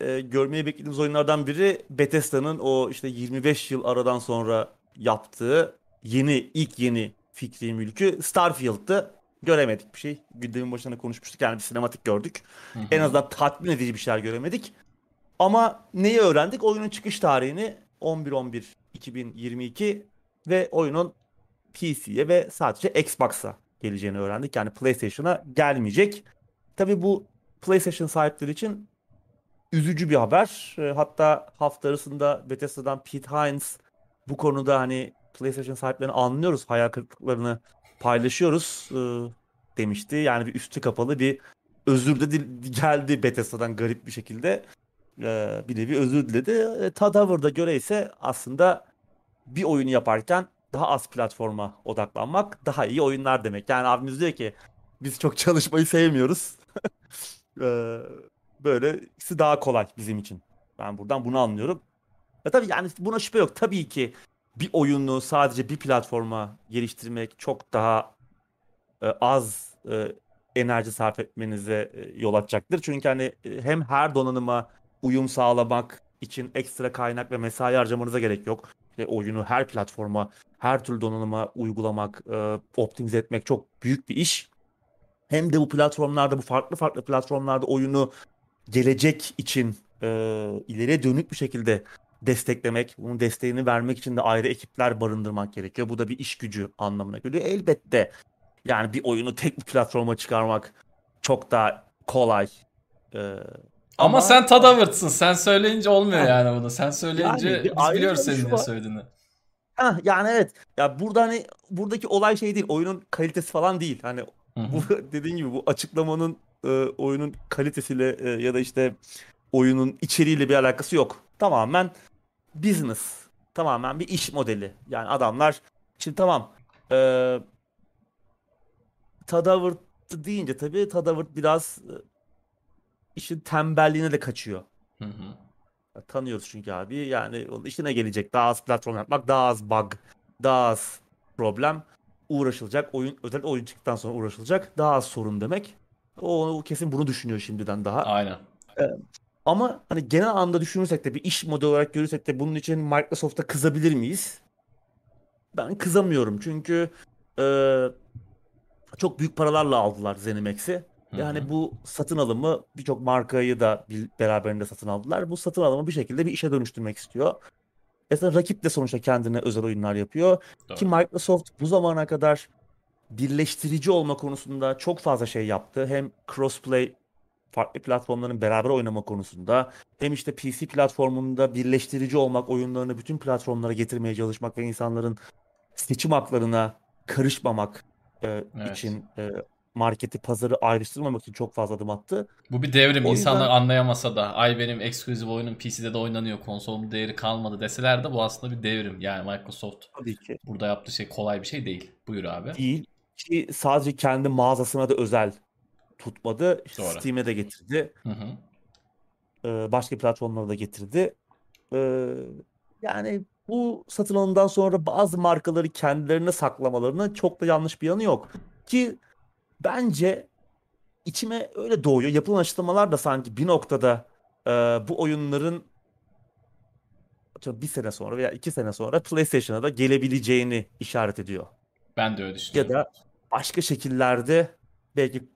Speaker 2: e, görmeyi beklediğimiz oyunlardan biri Bethesda'nın o işte 25 yıl aradan sonra yaptığı yeni ilk yeni fikri mülkü Starfield'tı. Göremedik bir şey. Gündemin başında konuşmuştuk yani bir sinematik gördük.
Speaker 1: Hı hı.
Speaker 2: En azından tatmin edici bir şeyler göremedik. Ama neyi öğrendik? Oyunun çıkış tarihini 11-11-2022 ve oyunun PC'ye ve sadece Xbox'a geleceğini öğrendik. Yani PlayStation'a gelmeyecek. Tabii bu PlayStation sahipleri için üzücü bir haber. E, Hatta hafta arasında Bethesda'dan Pete Hines bu konuda hani PlayStation sahiplerini anlıyoruz, hayal kırıklıklarını paylaşıyoruz e, demişti. Yani bir üstü kapalı bir özür de geldi Bethesda'dan garip bir şekilde. E, bir nevi özür diledi. E, göre ise aslında bir oyunu yaparken daha az platforma odaklanmak daha iyi oyunlar demek. Yani abimiz diyor ki biz çok çalışmayı sevmiyoruz. Ee, böylesi daha kolay bizim için. Ben buradan bunu anlıyorum. Ya tabii yani buna şüphe yok. Tabii ki bir oyunu sadece bir platforma geliştirmek çok daha e, az e, enerji sarf etmenize e, yol açacaktır. Çünkü hani e, hem her donanıma uyum sağlamak için ekstra kaynak ve mesai harcamanıza gerek yok. İşte oyunu her platforma, her türlü donanıma uygulamak, e, optimize etmek çok büyük bir iş. Hem de bu platformlarda, bu farklı farklı platformlarda oyunu gelecek için e, ileriye dönük bir şekilde desteklemek, bunun desteğini vermek için de ayrı ekipler barındırmak gerekiyor. Bu da bir iş gücü anlamına geliyor. Elbette yani bir oyunu tek bir platforma çıkarmak çok daha kolay. E,
Speaker 1: Ama,
Speaker 2: ama-
Speaker 1: sen Tadavırtsın. Sen söyleyince olmuyor
Speaker 2: Ha.
Speaker 1: yani bunu. Sen söyleyince
Speaker 2: Yani
Speaker 1: biz biliyoruz senin ne söylediğini.
Speaker 2: Heh, yani evet. Ya burada hani buradaki olay şey değil. Oyunun kalitesi falan değil. Hani bu dediğin gibi bu açıklamanın e, oyunun kalitesiyle e, ya da işte oyunun içeriğiyle bir alakası yok. Tamamen business. Tamamen bir iş modeli. Yani adamlar şimdi tamam e, Tadavert deyince tabii Tadavert biraz e, işin tembelliğine de kaçıyor.
Speaker 1: Hı hı.
Speaker 2: Ya Tanıyoruz çünkü abi. Yani onun işine gelecek. Daha az platform yapmak, daha az bug, daha az problem uğraşılacak. Oyun özel oyun çıktıktan sonra uğraşılacak. Daha az sorun demek. O, o kesin bunu düşünüyor şimdiden daha.
Speaker 1: Aynen.
Speaker 2: Ama hani genel anlamda düşünürsek de bir iş modeli olarak görürsek de bunun için Microsoft'a kızabilir miyiz? Ben kızamıyorum çünkü e, çok büyük paralarla aldılar ZeniMax'i. Yani bu satın alımı birçok markayı da bir, beraberinde satın aldılar. Bu satın alımı bir şekilde bir işe dönüştürmek istiyor. Aslında rakip de sonuçta kendine özel oyunlar yapıyor. Ki
Speaker 1: Doğru.
Speaker 2: Microsoft bu zamana kadar birleştirici olma konusunda çok fazla şey yaptı. Hem crossplay farklı platformların beraber oynama konusunda hem işte PC platformunda birleştirici olmak, oyunlarını bütün platformlara getirmeye çalışmak ve insanların seçim haklarına karışmamak e,
Speaker 1: Evet.
Speaker 2: için e, marketi, pazarı ayrıştırmamak için çok fazla adım attı.
Speaker 1: Bu bir devrim.
Speaker 2: O
Speaker 1: İnsanlar
Speaker 2: yüzden-
Speaker 1: anlayamasa da ay benim eksklusif oyunum PC'de de oynanıyor. Konsolumun değeri kalmadı deseler de bu aslında bir devrim. Yani Microsoft
Speaker 2: Tabii ki
Speaker 1: burada yaptığı şey kolay bir şey değil. Buyur abi.
Speaker 2: değil ki sadece kendi mağazasına da özel tutmadı. İşte
Speaker 1: Doğru.
Speaker 2: Steam'e de getirdi.
Speaker 1: Hı hı.
Speaker 2: e, başka platformlara da getirdi. E, yani bu satın alımdan sonra bazı markaları kendilerine saklamalarının çok da yanlış bir yanı yok. Ki bence içime öyle doğuyor. Yapılan açıklamalar da sanki bir noktada e, bu oyunların bir sene sonra veya iki sene sonra PlayStation'a da gelebileceğini işaret ediyor.
Speaker 1: Ben de öyle
Speaker 2: Ya
Speaker 1: düşünüyorum.
Speaker 2: da başka şekillerde belki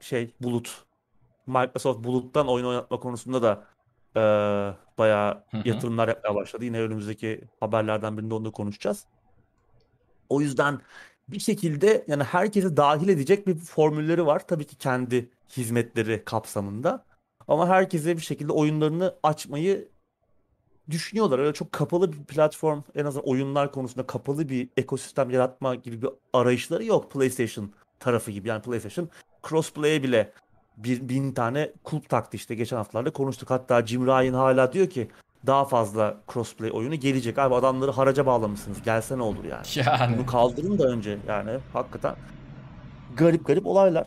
Speaker 2: şey bulut Microsoft buluttan oyun oynatma konusunda da eee bayağı
Speaker 1: Hı hı.
Speaker 2: yatırımlar yapmaya başladı. Yine önümüzdeki haberlerden birinde onu da konuşacağız. O yüzden bir şekilde yani herkesi dahil edecek bir formülleri var. Tabii ki kendi hizmetleri kapsamında. Ama herkese bir şekilde oyunlarını açmayı düşünüyorlar. Öyle çok kapalı bir platform en azından oyunlar konusunda kapalı bir ekosistem yaratma gibi bir arayışları yok PlayStation tarafı gibi. Yani PlayStation crossplay'e bile bir, bin tane kulp taktı işte geçen haftalarda konuştuk. Hatta Jim Ryan hala diyor ki daha fazla crossplay oyunu gelecek. Abi adamları haraca bağlamışsınız. Gelse ne olur yani.
Speaker 1: Yani
Speaker 2: Bunu kaldırın da önce yani hakikaten garip garip olaylar.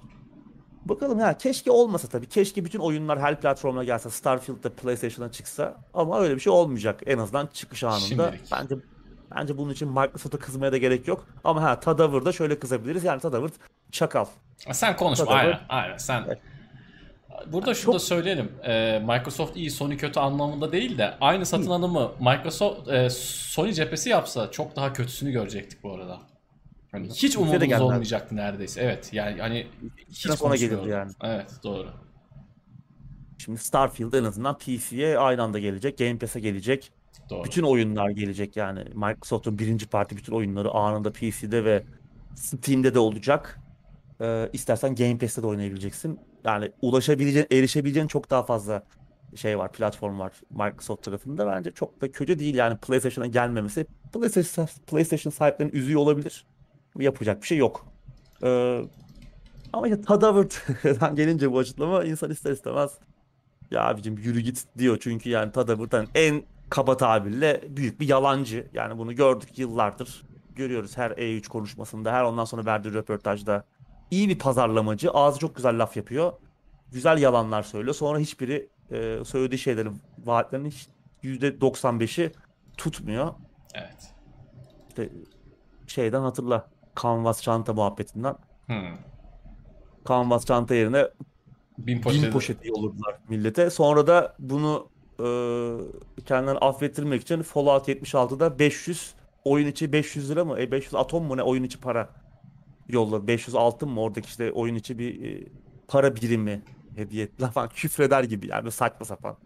Speaker 2: Bakalım ya keşke olmasa tabii. Keşke bütün oyunlar her platforma gelse. Starfield da PlayStation'a çıksa. Ama öyle bir şey olmayacak. En azından çıkış anında.
Speaker 1: Şimdilik.
Speaker 2: Bence Bence bunun için Microsoft'a kızmaya da gerek yok. Ama ha Tadavır'da şöyle kızabiliriz. Yani Tadavır çakal.
Speaker 1: Sen konuşma.
Speaker 2: Tadavır-
Speaker 1: Aynen. Aynen. Sen
Speaker 2: Evet.
Speaker 1: Burada şunu da söyleyelim. Ee, Microsoft iyi, Sony kötü anlamında değil de aynı satın alımı Microsoft e, Sony cephesi yapsa çok daha kötüsünü görecektik bu arada. Hani hiç umudumuz olmayacaktı neredeyse. Evet. Yani hani hiç
Speaker 2: sene sonra gelirdi yani.
Speaker 1: Evet, doğru.
Speaker 2: Şimdi Starfield en azından PC'ye aynı anda gelecek. Game Pass'e gelecek.
Speaker 1: Doğru.
Speaker 2: Bütün oyunlar gelecek yani. Microsoft'un birinci parti bütün oyunları anında PC'de ve Steam'de de olacak. Ee, istersen Game Pass'te de oynayabileceksin. Yani ulaşabileceğin, erişebileceğin çok daha fazla şey var, platform var Microsoft tarafında. Bence çok da kötü değil yani PlayStation'a gelmemesi. PlayStation, PlayStation sahiplerinin üzüyor olabilir. Yapacak bir şey yok. Ee, ama işte Tadavırt'dan gelince bu açıklama insan ister istemez ya abicim yürü git diyor. Çünkü yani Tadavırt'tan en kaba tabirle büyük bir yalancı. Yani bunu gördük yıllardır. Görüyoruz her E3 konuşmasında, her ondan sonra verdiği röportajda. İyi bir pazarlamacı. Ağzı çok güzel laf yapıyor. Güzel yalanlar söylüyor. Sonra hiçbiri e, söylediği şeylerin, vaatlerinin hiç %95'i tutmuyor.
Speaker 1: Evet.
Speaker 2: İşte şeyden hatırla. Canvas çanta muhabbetinden.
Speaker 1: Hmm.
Speaker 2: Canvas çanta yerine
Speaker 1: Bin
Speaker 2: bin
Speaker 1: poşeti.
Speaker 2: poşeti yolladılar millete. Sonra da bunu e, kendilerini affettirmek için Fallout 76'da 500 oyun içi 500 lira mı? E 500 atom mu ne oyun içi para yolladı. 500 altın mı oradaki işte oyun içi bir e, para birimi hediye ettiler falan. Küfreder gibi yani saçma sapan.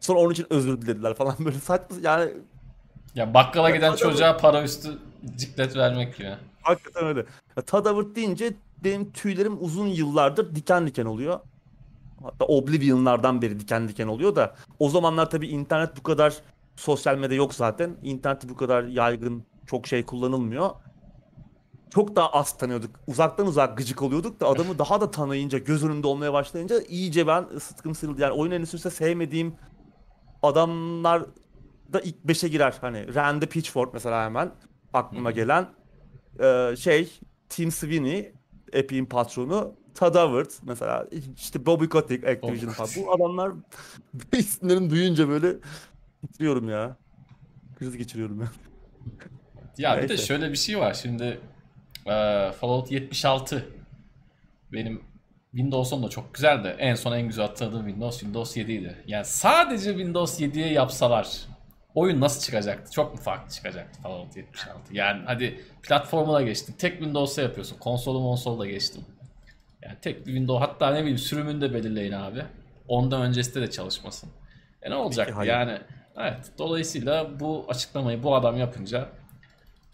Speaker 2: Sonra onun için özür dilediler falan böyle saçma yani
Speaker 1: Ya bakkala giden
Speaker 2: Adamı-
Speaker 1: çocuğa para üstü ciklet vermek gibi.
Speaker 2: Hakikaten öyle. Ya, Tadavırt deyince benim tüylerim uzun yıllardır diken diken oluyor. Hatta Oblivion'lardan beri diken diken oluyor da o zamanlar tabii internet bu kadar sosyal medya yok zaten. İnternet bu kadar yaygın çok şey kullanılmıyor. Çok daha az tanıyorduk. Uzaktan uzak gıcık oluyorduk da adamı daha da tanıyınca, göz önünde olmaya başlayınca iyice ben sıtkım sıyrıldı. Yani oyun endüstrisinde sevmediğim adamlar da ilk 5'e girer. Hani Randy Pitchford mesela hemen aklıma gelen Ee, şey Tim Sweeney Epic'in patronu Tadavert mesela işte Bobby Kotick Activision falan. Bu adamlar isimlerini duyunca böyle titriyorum ya. Kriz geçiriyorum ya.
Speaker 1: Ya bir de şöyle bir şey var. Şimdi eee, Fallout 76 benim Windows 10 da çok güzel de en son en güzel hatırladığım Windows Windows 7 idi. Yani sadece Windows 7'ye yapsalar oyun nasıl çıkacaktı? Çok mu farklı çıkacaktı Fallout 76? Yani hadi platformuna geçtim. Tek Windows'a yapıyorsun. Konsolu monsolu da geçtim. Yani tek bir Windows hatta ne bileyim sürümünü de belirleyin abi. Ondan öncesinde de çalışmasın. E ne olacak
Speaker 2: hayır.
Speaker 1: yani? Evet. Dolayısıyla bu açıklamayı bu adam yapınca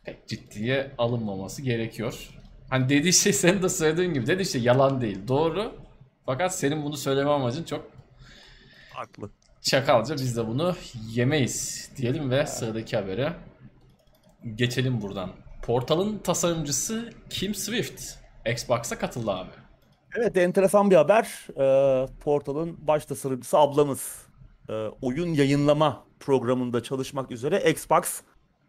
Speaker 1: pek ciddiye alınmaması gerekiyor. Hani dediği şey senin de söylediğin gibi dediği şey yalan değil. Doğru. Fakat senin bunu söyleme amacın çok
Speaker 2: Haklı.
Speaker 1: Çakalca biz de bunu yemeyiz diyelim ve sıradaki habere geçelim buradan. Portal'ın tasarımcısı Kim Swift Xbox'a katıldı abi.
Speaker 2: Evet enteresan bir haber. Ee, Portal'ın baş tasarımcısı ablamız. Ee, oyun yayınlama programında çalışmak üzere Xbox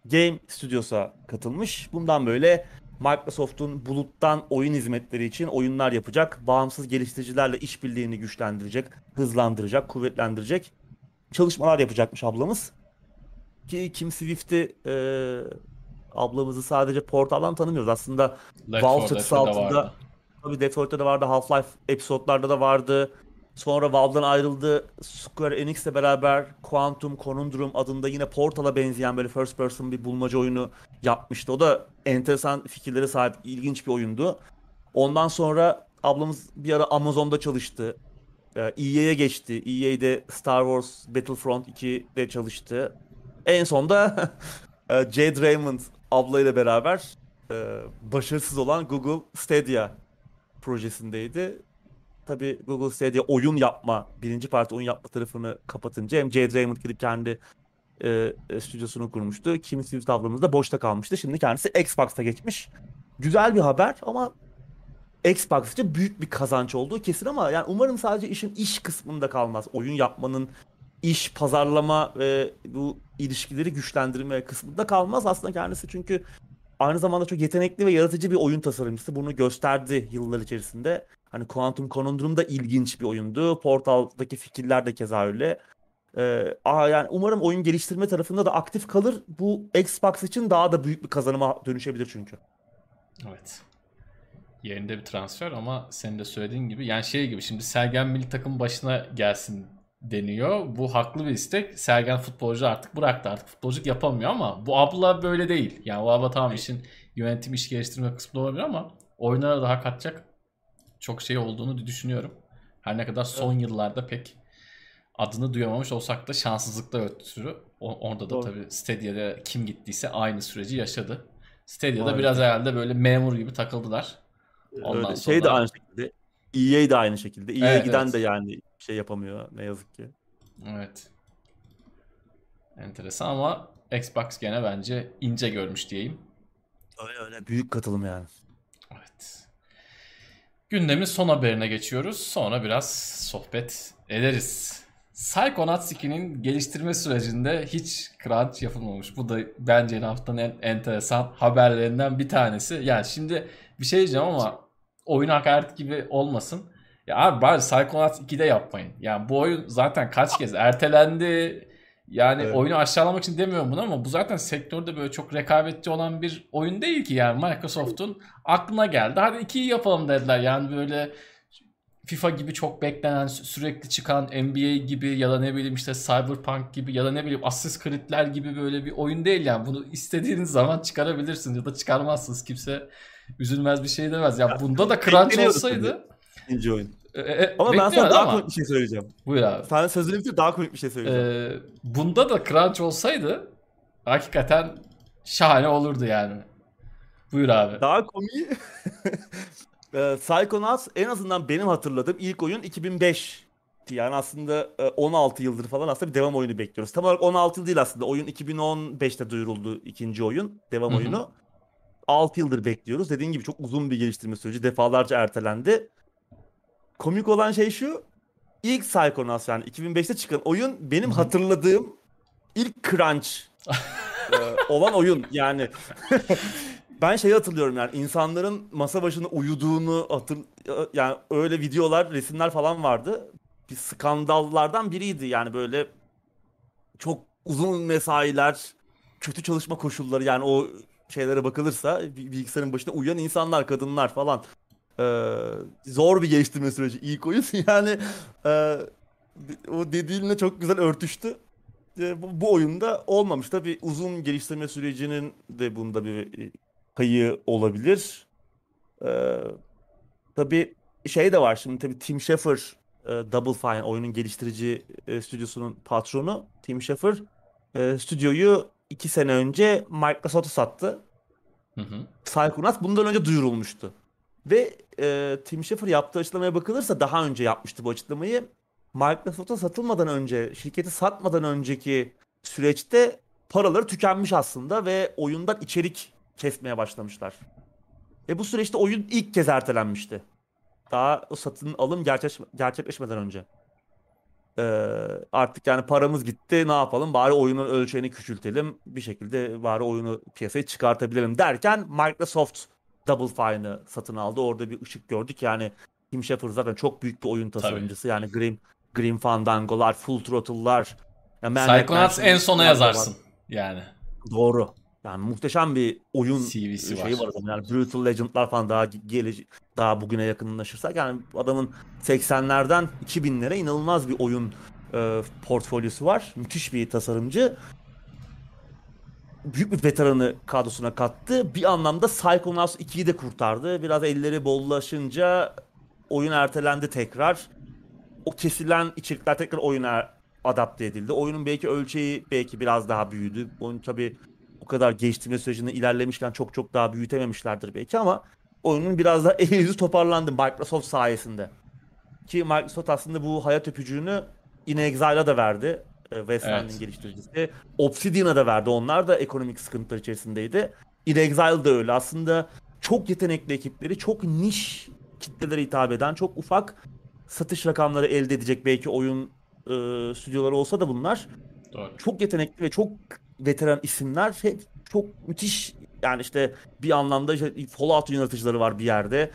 Speaker 2: Game Studios'a katılmış. Bundan böyle Microsoft'un buluttan oyun hizmetleri için oyunlar yapacak. Bağımsız geliştiricilerle işbirliğini güçlendirecek, hızlandıracak, kuvvetlendirecek çalışmalar yapacakmış ablamız. Ki Kim Swift'i e, ablamızı sadece Portal'dan tanımıyoruz. Aslında Valve
Speaker 1: 4
Speaker 2: çatısı altında. Tabii Detroit'te de vardı, Half-Life episodlarda da vardı. Sonra Valve'dan ayrıldı. Square Enix'le beraber Quantum Conundrum adında yine Portal'a benzeyen böyle first person bir bulmaca oyunu yapmıştı. O da enteresan fikirlere sahip, ilginç bir oyundu. Ondan sonra ablamız bir ara Amazon'da çalıştı. Ee, EA'ye geçti. EA'de Star Wars Battlefront 2'de çalıştı. En sonda e, Jade Raymond ablayla beraber e, başarısız olan Google Stadia projesindeydi. Tabii Google Stadia oyun yapma, birinci parti oyun yapma tarafını kapatınca hem Jade Raymond gidip kendi e, e, stüdyosunu kurmuştu. Kim Swift ablamız da boşta kalmıştı. Şimdi kendisi Xbox'a geçmiş. Güzel bir haber ama Xbox için büyük bir kazanç olduğu kesin ama yani umarım sadece işin iş kısmında kalmaz. Oyun yapmanın iş, pazarlama ve bu ilişkileri güçlendirme kısmında kalmaz. Aslında kendisi çünkü aynı zamanda çok yetenekli ve yaratıcı bir oyun tasarımcısı. Bunu gösterdi yıllar içerisinde. Hani Quantum Conundrum da ilginç bir oyundu. Portal'daki fikirler de keza öyle. Ee, aa, yani umarım oyun geliştirme tarafında da aktif kalır. Bu Xbox için daha da büyük bir kazanıma dönüşebilir çünkü.
Speaker 1: Evet. Yerinde bir transfer ama senin de söylediğin gibi yani şey gibi şimdi Sergen milli takım başına gelsin deniyor. Bu haklı bir istek. Sergen futbolcu artık bıraktı. Artık futbolculuk yapamıyor ama bu abla böyle değil. Yani o abla tamam işin yönetim iş geliştirme kısmı olabilir ama oyunlara daha katacak çok şey olduğunu düşünüyorum. Her ne kadar son yıllarda pek adını duyamamış olsak da şanssızlıkla ötürü orada da
Speaker 2: Doğru.
Speaker 1: tabii Stadia'da kim gittiyse aynı süreci yaşadı. Stadia'da
Speaker 2: Maalesef.
Speaker 1: biraz herhalde böyle memur gibi takıldılar. Ondan
Speaker 2: Öyle. Şey de
Speaker 1: sonra-
Speaker 2: aynı şekilde. EA de aynı şekilde. EA'ye
Speaker 1: Evet,
Speaker 2: giden
Speaker 1: evet.
Speaker 2: de yani şey yapamıyor ne yazık ki.
Speaker 1: Evet. Enteresan ama Xbox gene bence ince görmüş diyeyim.
Speaker 2: Öyle öyle. Büyük katılım yani.
Speaker 1: Evet. Gündemin son haberine geçiyoruz. Sonra biraz sohbet ederiz. Psychonauts 2'nin geliştirme sürecinde hiç crunch yapılmamış. Bu da bence haftanın en enteresan haberlerinden bir tanesi. Yani şimdi bir şey diyeceğim ama oyun hakaret gibi olmasın. Ya abi bari Psychonauts 2'de yapmayın. Yani bu oyun zaten kaç kez ertelendi. Yani
Speaker 2: Evet.
Speaker 1: oyunu aşağılamak için demiyorum bunu ama bu zaten sektörde böyle çok rekabetçi olan bir oyun değil ki yani Microsoft'un aklına geldi. Hadi ikiyi yapalım dediler. Yani böyle FIFA gibi çok beklenen sü- sürekli çıkan NBA gibi ya da ne bileyim işte Cyberpunk gibi ya da ne bileyim Assassin's Creed'ler gibi böyle bir oyun değil yani. Bunu istediğiniz zaman çıkarabilirsiniz ya da çıkarmazsınız. Kimse üzülmez bir şey demez. Ya bunda da crunch olsaydı
Speaker 2: İkinci oyun.
Speaker 1: e, e,
Speaker 2: Ama ben sana daha
Speaker 1: ama-
Speaker 2: komik bir şey söyleyeceğim.
Speaker 1: Buyur abi.
Speaker 2: Sen sözünü bitir daha komik bir şey söyleyeceğim.
Speaker 1: Ee, bunda da crunch olsaydı hakikaten şahane olurdu yani. Buyur abi.
Speaker 2: Daha komiği Eee, Psychonauts en azından benim hatırladığım ilk oyun 2005. Yani aslında e, 16 yıldır falan aslında bir devam oyunu bekliyoruz. Tam olarak 16 yıl değil aslında. Oyun 2015'te duyuruldu ikinci oyun. Devam
Speaker 1: Hı hı.
Speaker 2: oyunu. 6 yıldır bekliyoruz. Dediğin gibi çok uzun bir geliştirme süreci. Defalarca ertelendi. Komik olan şey şu. İlk Psychonauts yani 2005'te çıkan oyun benim
Speaker 1: Hı hı.
Speaker 2: hatırladığım ilk crunch e, olan oyun. Yani ben şeyi hatırlıyorum yani insanların masa başında uyuduğunu hatır yani öyle videolar, resimler falan vardı. Bir skandallardan biriydi yani böyle çok uzun mesailer, kötü çalışma koşulları yani o şeylere bakılırsa bi- bilgisayarın başında uyuyan insanlar, kadınlar falan. Ee, zor bir geliştirme süreci ilk oyun yani e, o dediğinle çok güzel örtüştü. E, bu, bu oyunda olmamış. Tabii uzun geliştirme sürecinin de bunda bir payı olabilir. Ee, tabii şey de var şimdi tabii Tim Schafer e, Double Fine oyunun geliştirici e, stüdyosunun patronu Tim Schafer e, stüdyoyu iki sene önce Microsoft'a sattı.
Speaker 1: Hı hı.
Speaker 2: Psychonauts bundan önce duyurulmuştu. Ve e, Tim Schafer yaptığı açıklamaya bakılırsa daha önce yapmıştı bu açıklamayı. Microsoft'a satılmadan önce, şirketi satmadan önceki süreçte paraları tükenmiş aslında ve oyundan içerik kesmeye başlamışlar. Ve bu süreçte oyun ilk kez ertelenmişti. Daha o satın alım gerçek, gerçekleşmeden önce. Ee, artık yani paramız gitti ne yapalım bari oyunun ölçeğini küçültelim bir şekilde bari oyunu piyasaya çıkartabilelim derken Microsoft Double Fine'ı satın aldı. Orada bir ışık gördük yani Tim Schafer zaten çok büyük bir oyun tasarımcısı yani Grim, Grim Fandango'lar, Full Throttle'lar. Ya Man
Speaker 1: Psychonauts en sona
Speaker 2: var.
Speaker 1: yazarsın yani.
Speaker 2: Doğru. Yani muhteşem bir oyun
Speaker 1: CV'si
Speaker 2: şeyi
Speaker 1: var.
Speaker 2: var adamın. Yani Brutal Legend'lar falan daha gelece daha bugüne yakınlaşırsak yani adamın 80'lerden 2000'lere inanılmaz bir oyun e, portfolyosu var. Müthiş bir tasarımcı. Büyük bir veteranı kadrosuna kattı. Bir anlamda Psychonauts 2'yi de kurtardı. Biraz elleri bollaşınca oyun ertelendi tekrar. O kesilen içerikler tekrar oyuna adapte edildi. Oyunun belki ölçeği belki biraz daha büyüdü. Oyun tabii kadar geliştirme sürecinde ilerlemişken çok çok daha büyütememişlerdir belki ama oyunun biraz daha eli yüzü toparlandı Microsoft sayesinde. Ki Microsoft aslında bu hayat öpücüğünü In Exile'a da verdi. e, Westland'in
Speaker 1: Evet.
Speaker 2: geliştiricisi. Obsidian'a da verdi. Onlar da ekonomik sıkıntılar içerisindeydi. In Exile de öyle. Aslında çok yetenekli ekipleri, çok niş kitlelere hitap eden, çok ufak satış rakamları elde edecek belki oyun e, stüdyoları olsa da bunlar
Speaker 1: Doğru.
Speaker 2: çok yetenekli ve çok veteran isimler hep çok müthiş yani işte bir anlamda işte Fallout yaratıcıları var bir yerde.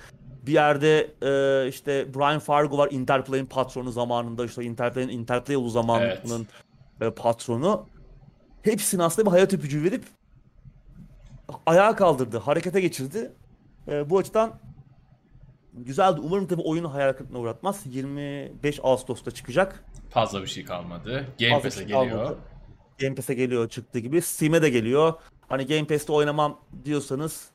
Speaker 2: Bir yerde e, işte Brian Fargo var Interplay'in patronu zamanında işte Interplay'in Interplay yolu zamanının
Speaker 1: Evet.
Speaker 2: e, patronu hepsini aslında bir hayat öpücüğü verip ayağa kaldırdı, harekete geçirdi. E, bu açıdan güzeldi. Umarım tabii oyunu hayal kırıklığına uğratmaz. 25 Ağustos'ta çıkacak.
Speaker 1: Fazla bir şey kalmadı. Game Pass'e
Speaker 2: şey
Speaker 1: geliyor.
Speaker 2: kalmadı. Game Pass'e geliyor çıktı gibi. Steam'e de geliyor. Hani Game Pass'te oynamam diyorsanız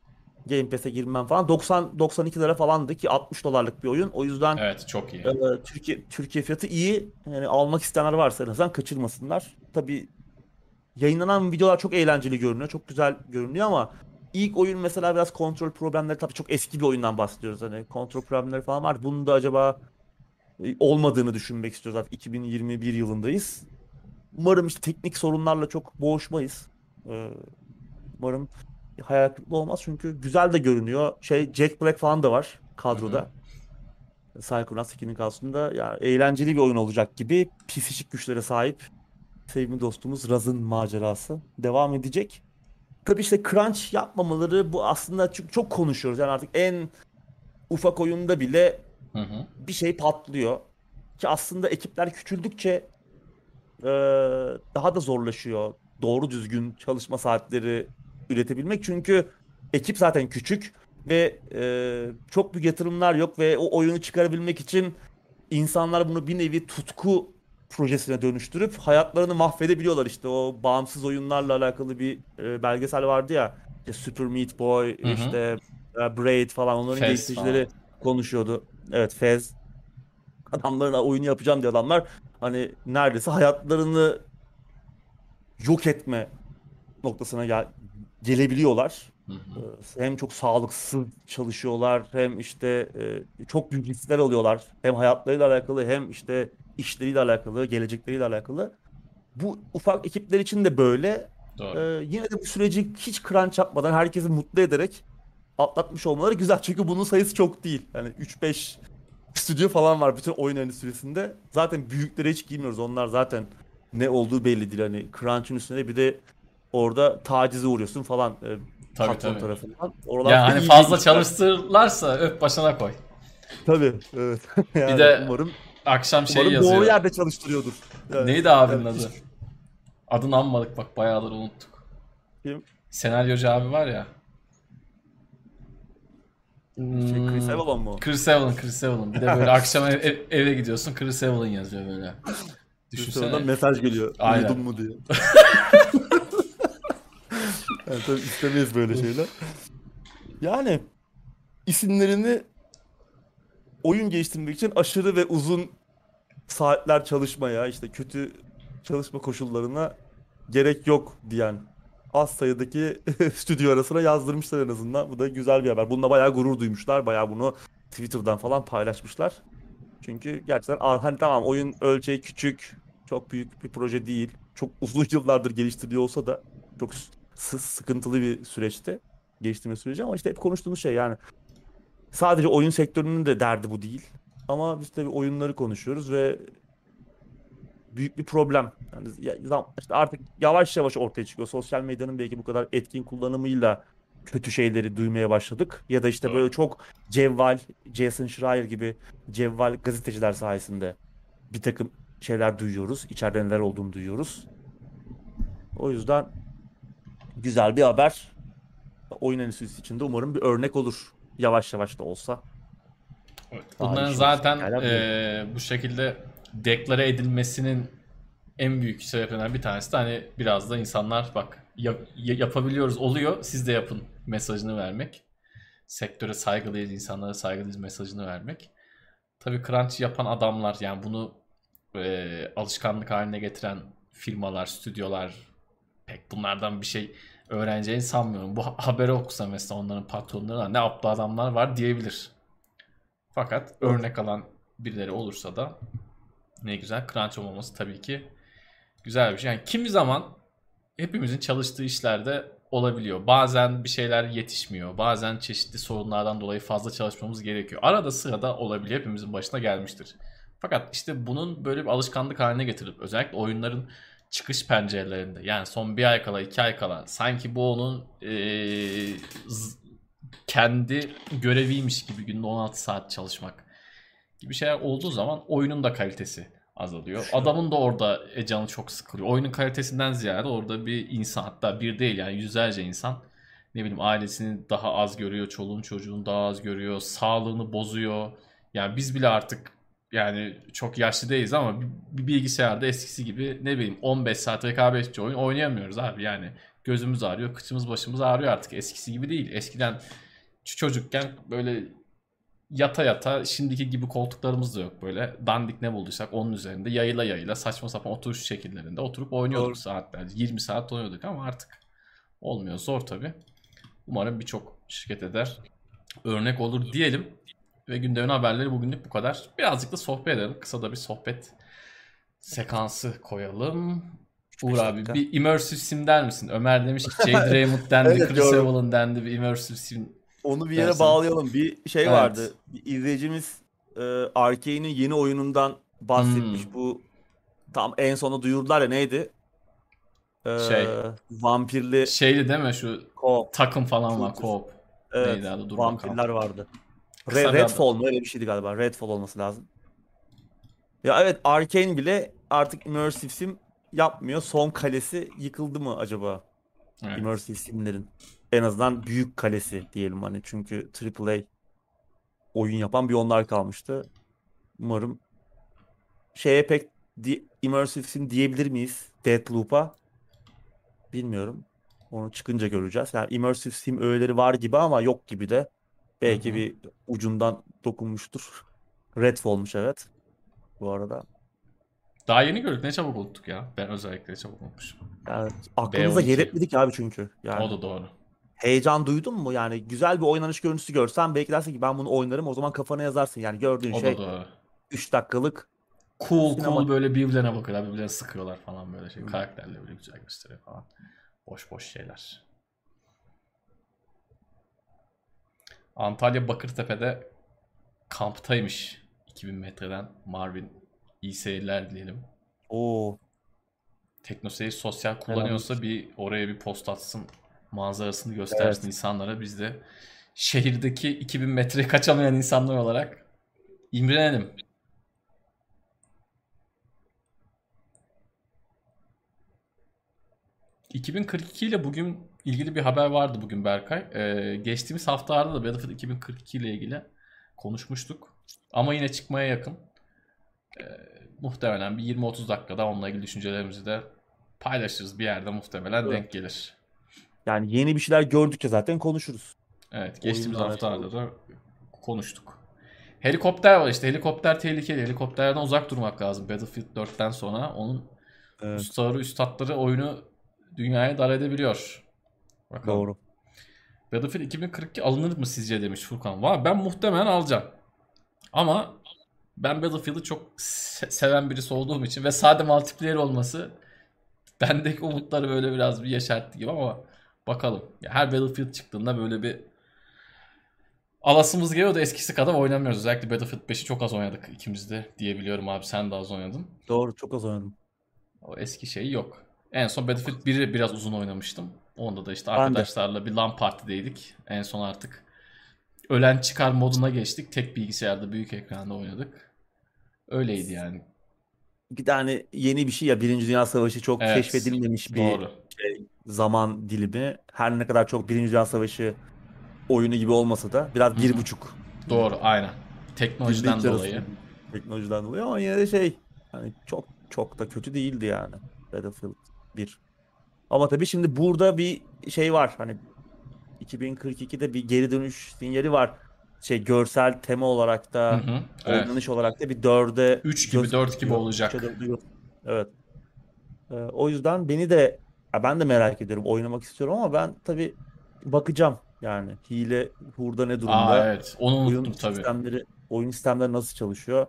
Speaker 2: Game Pass'e girmem falan. 90 92 lira falandı ki 60 dolarlık bir oyun. O yüzden
Speaker 1: Evet çok iyi.
Speaker 2: e, Türkiye Türkiye fiyatı iyi. Yani almak isteyenler varsa en azından kaçırmasınlar. Tabii yayınlanan videolar çok eğlenceli görünüyor. Çok güzel görünüyor ama ilk oyun mesela biraz kontrol problemleri tabii çok eski bir oyundan bahsediyoruz. Hani kontrol problemleri falan var. Bunun da acaba e, olmadığını düşünmek istiyoruz. Zaten 2021 yılındayız. Umarım işte teknik sorunlarla çok boğuşmayız. Ee, umarım hayal kırıklığı olmaz çünkü güzel de görünüyor. Şey Jack Black falan da var kadroda. Psychonauts 2'nin kadrosunda ya eğlenceli bir oyun olacak gibi psişik güçlere sahip sevimli dostumuz Raz'ın macerası devam edecek. Tabii işte crunch yapmamaları bu aslında çok, çok konuşuyoruz. Yani artık en ufak oyunda bile
Speaker 1: Hı hı.
Speaker 2: bir şey patlıyor. Ki aslında ekipler küçüldükçe e, daha da zorlaşıyor. Doğru düzgün çalışma saatleri üretebilmek. Çünkü ekip zaten küçük ve e, çok büyük yatırımlar yok ve o oyunu çıkarabilmek için insanlar bunu bir nevi tutku projesine dönüştürüp hayatlarını mahvedebiliyorlar işte o bağımsız oyunlarla alakalı bir e, belgesel vardı ya işte Super Meat Boy
Speaker 1: Hı hı.
Speaker 2: işte e, Braid falan onların
Speaker 1: Fez
Speaker 2: geliştiricileri konuşuyordu. Evet Fez adamların oyunu yapacağım diye adamlar hani neredeyse hayatlarını yok etme noktasına gel gelebiliyorlar.
Speaker 1: Hı hı.
Speaker 2: Ee, Hem çok sağlıksız çalışıyorlar hem işte e, çok büyük riskler alıyorlar. Hem hayatlarıyla alakalı hem işte işleriyle alakalı, gelecekleriyle alakalı. Bu ufak ekipler için de böyle.
Speaker 1: Doğru.
Speaker 2: Ee, yine de bu süreci hiç crunch yapmadan herkesi mutlu ederek atlatmış olmaları güzel. Çünkü bunun sayısı çok değil. Yani 3-5 stüdyo falan var bütün oyun endüstrisinde. Zaten büyüklere hiç girmiyoruz. Onlar zaten ne olduğu belli değil. Hani crunch'ın üstüne bir de orada tacize uğruyorsun falan e,
Speaker 1: Tabii tabii.
Speaker 2: tarafından. Oralar
Speaker 1: Ya
Speaker 2: da
Speaker 1: hani fazla çalıştırırlarsa öp başına koy.
Speaker 2: Tabii evet. Yani
Speaker 1: de
Speaker 2: umarım,
Speaker 1: Akşam şey
Speaker 2: umarım
Speaker 1: yazıyor.
Speaker 2: doğru yerde çalıştırıyordur. Yani,
Speaker 1: Neydi abinin
Speaker 2: yani
Speaker 1: adı? Adını anmadık bak bayağıdır unuttuk.
Speaker 2: Kim?
Speaker 1: Senaryocu abi var ya.
Speaker 2: Şey, Chris
Speaker 1: Hmm,
Speaker 2: Avalon mu?
Speaker 1: Chris Evelyn, Chris Evelyn. Bir de böyle akşam ev- ev- eve gidiyorsun Chris Evelyn yazıyor böyle. Düşünsene.
Speaker 2: mesaj geliyor.
Speaker 1: Aynen.
Speaker 2: Uyudun mu diye. yani tabii istemeyiz böyle şeyler. Yani isimlerini oyun geliştirmek için aşırı ve uzun saatler çalışmaya, işte kötü çalışma koşullarına gerek yok diyen az sayıdaki stüdyo arasına yazdırmışlar en azından. Bu da güzel bir haber. Bununla bayağı gurur duymuşlar. Bayağı bunu Twitter'dan falan paylaşmışlar. Çünkü gerçekten hani tamam oyun ölçeği küçük, çok büyük bir proje değil. Çok uzun yıllardır geliştiriliyor olsa da çok sıkıntılı bir süreçti. Geliştirme süreci ama işte hep konuştuğumuz şey yani sadece oyun sektörünün de derdi bu değil. Ama biz tabii oyunları konuşuyoruz ve büyük bir problem. Yani işte artık yavaş yavaş ortaya çıkıyor. Sosyal medyanın belki bu kadar etkin kullanımıyla kötü şeyleri duymaya başladık. Ya da işte
Speaker 1: Doğru.
Speaker 2: böyle çok cevval, Jason Schreier gibi cevval gazeteciler sayesinde bir takım şeyler duyuyoruz. İçeride neler olduğunu duyuyoruz. O yüzden güzel bir haber. Oyun endüstrisi için de umarım bir örnek olur. Yavaş yavaş da olsa.
Speaker 1: Evet, Bunların
Speaker 2: iyi
Speaker 1: zaten eee, bu şekilde deklare edilmesinin en büyük sebeplerinden bir tanesi de hani biraz da insanlar bak yap- ya- yapabiliyoruz oluyor siz de yapın mesajını vermek. Sektöre saygılıyız, insanlara saygılıyız mesajını vermek. Tabii crunch yapan adamlar yani bunu eee, alışkanlık haline getiren firmalar, stüdyolar pek bunlardan bir şey öğreneceğini sanmıyorum. Bu ha- haberi okusa mesela onların patronları ne aptal adamlar var diyebilir. Fakat örnek alan birileri olursa da ne güzel. Crunch olmaması tabii ki güzel bir şey. Yani kimi zaman hepimizin çalıştığı işlerde olabiliyor. Bazen bir şeyler yetişmiyor. Bazen çeşitli sorunlardan dolayı fazla çalışmamız gerekiyor. Arada sırada olabiliyor. Hepimizin başına gelmiştir. Fakat işte bunun böyle bir alışkanlık haline getirip özellikle oyunların çıkış pencerelerinde yani son bir ay kala iki ay kala sanki bu onun eee, z- kendi göreviymiş gibi günde 16 saat çalışmak gibi şeyler olduğu zaman oyunun da kalitesi azalıyor.
Speaker 2: Şu-
Speaker 1: Adamın da orada e, canı çok sıkılıyor. Oyunun kalitesinden ziyade orada bir insan hatta bir değil yani yüzlerce insan ne bileyim ailesini daha az görüyor, çoluğun çocuğunu daha az görüyor, sağlığını bozuyor. Yani biz bile artık yani çok yaşlı değiliz ama bir, bilgisayarda eskisi gibi ne bileyim 15 saat rekabetçi oyun oynayamıyoruz abi yani. Gözümüz ağrıyor, kıçımız başımız ağrıyor artık. Eskisi gibi değil. Eskiden çocukken böyle yata yata şimdiki gibi koltuklarımız da yok böyle. Dandik ne bulduysak onun üzerinde yayıla yayıla saçma sapan oturuş şekillerinde oturup oynuyorduk
Speaker 2: Doğru.
Speaker 1: saatlerce. 20 saat oynuyorduk ama artık olmuyor. Zor tabi. Umarım birçok şirket eder. Örnek olur diyelim. Ve gündemin haberleri bugünlük bu kadar. Birazcık da sohbet edelim. Kısa da bir sohbet sekansı koyalım. Uğur abi bir immersive sim der misin? Ömer demiş ki Jade Raymond dendi,
Speaker 2: Evet,
Speaker 1: Chris. Evelyn dendi bir immersive sim.
Speaker 2: Onu bir yere
Speaker 1: Dersin.
Speaker 2: bağlayalım. Bir şey
Speaker 1: Evet.
Speaker 2: vardı. Bir izleyicimiz e, Arkane'in yeni oyunundan bahsetmiş.
Speaker 1: Hmm.
Speaker 2: Bu tam en sona duyurdular ya neydi? E,
Speaker 1: Şey.
Speaker 2: Vampirli
Speaker 1: Şeydi değil mi şu
Speaker 2: co
Speaker 1: takım falan var co-op.
Speaker 2: Evet.
Speaker 1: Neydi adı? Dur
Speaker 2: vampirler
Speaker 1: bakalım.
Speaker 2: vardı.
Speaker 1: Kısa
Speaker 2: Re-
Speaker 1: bir
Speaker 2: Redfall mu? Öyle bir şeydi galiba. Redfall olması lazım. Ya evet Arkane bile artık immersive sim yapmıyor. Son kalesi yıkıldı mı acaba?
Speaker 1: Evet.
Speaker 2: Immersive simlerin. En azından büyük kalesi diyelim hani. Çünkü AAA oyun yapan bir onlar kalmıştı. Umarım şeye pek di- immersive sim diyebilir miyiz? Deathloop'a. Bilmiyorum. Onu çıkınca göreceğiz. Yani immersive sim öğeleri var gibi ama yok gibi de. Belki
Speaker 1: Hı hı.
Speaker 2: bir ucundan dokunmuştur. Redfall'muş evet. Bu arada.
Speaker 1: Daha yeni gördük. Ne çabuk unuttuk ya. Ben özellikle çabuk unutmuşum.
Speaker 2: Yani aklımıza
Speaker 1: B12.
Speaker 2: yer etmedik abi çünkü. Yani
Speaker 1: O da doğru.
Speaker 2: Heyecan duydun mu? Yani güzel bir oynanış görüntüsü görsen belki dersin ki ben bunu oynarım. O zaman kafana yazarsın. Yani gördüğün
Speaker 1: O
Speaker 2: şey
Speaker 1: da doğru.
Speaker 2: 3 dakikalık
Speaker 1: Cool
Speaker 2: Sinema-
Speaker 1: cool böyle birbirlerine bakıyorlar. Birbirlerine sıkıyorlar falan böyle şey. Karakterleri böyle güzel gösteriyor falan. Boş boş şeyler. Antalya Bakırtepe'de kamptaymış. 2000 metreden Marvin. İyi seyirler dileyelim.
Speaker 2: o
Speaker 1: Teknoseyir sosyal kullanıyorsa bir oraya bir post atsın. Manzarasını göstersin
Speaker 2: Evet.
Speaker 1: insanlara. Biz de şehirdeki 2000 metre kaçamayan insanlar olarak imrenelim. ...2042 ile bugün ilgili bir haber vardı bugün Berkay. Ee, geçtiğimiz haftalarda da Battlefield 2042 ile ilgili konuşmuştuk. Ama yine çıkmaya yakın. Ee, muhtemelen bir 20-30 dakikada onunla ilgili düşüncelerimizi de paylaşırız bir yerde muhtemelen
Speaker 2: Evet.
Speaker 1: denk gelir.
Speaker 2: Yani yeni bir şeyler gördükçe zaten konuşuruz.
Speaker 1: Evet geçtiğimiz haftalarda da konuştuk. Helikopter var işte helikopter tehlikeli. Helikopterden uzak durmak lazım Battlefield 4'ten sonra. Onun
Speaker 2: Evet,
Speaker 1: ustaları üstadları oyunu dünyaya dar edebiliyor. Bakalım.
Speaker 2: doğru.
Speaker 1: Battlefield 2042 alınır mı sizce demiş Furkan. Valla ben muhtemelen alacağım. Ama ben Battlefield'ı çok se- seven birisi olduğum için ve sade multiplayer olması bendeki umutları böyle biraz bir yeşertti gibi ama bakalım. Ya her Battlefield çıktığında böyle bir alasımız geliyor da eskisi kadar oynamıyoruz. Özellikle Battlefield 5'i çok az oynadık ikimiz de diyebiliyorum abi. Sen de az oynadın.
Speaker 2: Doğru çok az oynadım.
Speaker 1: O eski şey yok. En son Battlefield 1'i biraz uzun oynamıştım. Onda da işte
Speaker 2: Ben de.
Speaker 1: arkadaşlarla bir LAN partideydik. En son artık ölen çıkar moduna geçtik. Tek bilgisayarda büyük ekranda oynadık. Öyleydi yani.
Speaker 2: Bir tane yeni bir şey ya Birinci Dünya Savaşı çok
Speaker 1: Evet,
Speaker 2: keşfedilmemiş bir
Speaker 1: Doğru.
Speaker 2: Zaman dilimi. Her ne kadar çok Birinci Dünya Savaşı oyunu gibi olmasa da biraz bir
Speaker 1: Hı hı.
Speaker 2: buçuk.
Speaker 1: Doğru aynen. Teknolojiden
Speaker 2: Birlik
Speaker 1: dolayı.
Speaker 2: arası Teknolojiden dolayı ama yine de şey hani çok çok da kötü değildi yani Battlefield 1. Ama tabii şimdi burada bir şey var. Hani 2042'de bir geri dönüş sinyali var. Şey görsel tema olarak
Speaker 1: Hı
Speaker 2: da
Speaker 1: hı. Evet.
Speaker 2: oynanış olarak da bir dörde
Speaker 1: 3 gibi 4 gibi olacak.
Speaker 2: Evet. Ee, o yüzden beni de ya ben de merak ediyorum. Oynamak istiyorum ama ben tabii bakacağım yani. Hile hurda ne durumda?
Speaker 1: Aa evet. Onu
Speaker 2: oyun
Speaker 1: unuttum tabii.
Speaker 2: sistemleri oyun sistemleri nasıl çalışıyor?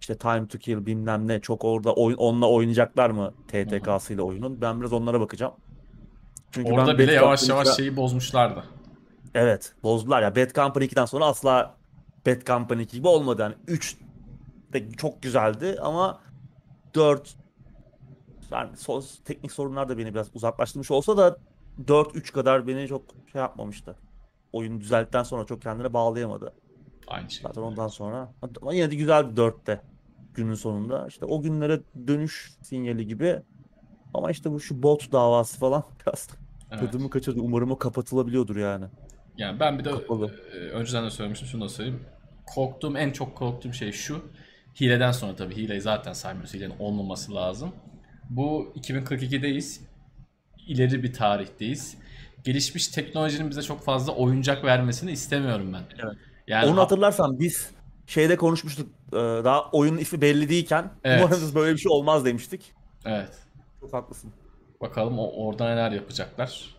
Speaker 2: İşte time to kill bilmem ne çok orada oyun onunla oynayacaklar mı TTK'sıyla oyunun? Ben biraz onlara bakacağım. Çünkü ben
Speaker 1: Orada bile
Speaker 2: Bad
Speaker 1: yavaş
Speaker 2: Company
Speaker 1: yavaş
Speaker 2: 2'den
Speaker 1: şeyi bozmuşlardı.
Speaker 2: Evet, bozdular ya. Bad Company 2'den sonra asla Bad Company 2 gibi olmadı. Yani 3 de çok güzeldi ama 4 yani so- teknik sorunlar da beni biraz uzaklaştırmış olsa da 4-3 kadar beni çok şey yapmamıştı. Oyun düzeldikten sonra çok kendine bağlayamadı.
Speaker 1: Aynı şey.
Speaker 2: Zaten ondan sonra ama yine de güzel bir 4'te. günün sonunda. İşte o günlere dönüş sinyali gibi. Ama işte bu şu bot davası falan biraz
Speaker 1: Evet.
Speaker 2: tadımı kaçırdı. Umarım o kapatılabiliyordur yani.
Speaker 1: Yani ben bir de
Speaker 2: Kapalı.
Speaker 1: e, önceden de söylemiştim şunu da söyleyeyim. Korktuğum en çok korktuğum şey şu. Hileden sonra tabii hileyi zaten saymıyoruz. Hilenin olmaması lazım. Bu 2042'deyiz. İleri bir tarihteyiz. Gelişmiş teknolojinin bize çok fazla oyuncak vermesini istemiyorum ben.
Speaker 2: Evet.
Speaker 1: Yani
Speaker 2: Onu hatırlarsan biz şeyde konuşmuştuk. e, Daha oyunun ismi belli değilken
Speaker 1: Evet.
Speaker 2: umarız böyle bir şey olmaz demiştik.
Speaker 1: Evet.
Speaker 2: Çok haklısın.
Speaker 1: Bakalım o orada neler yapacaklar.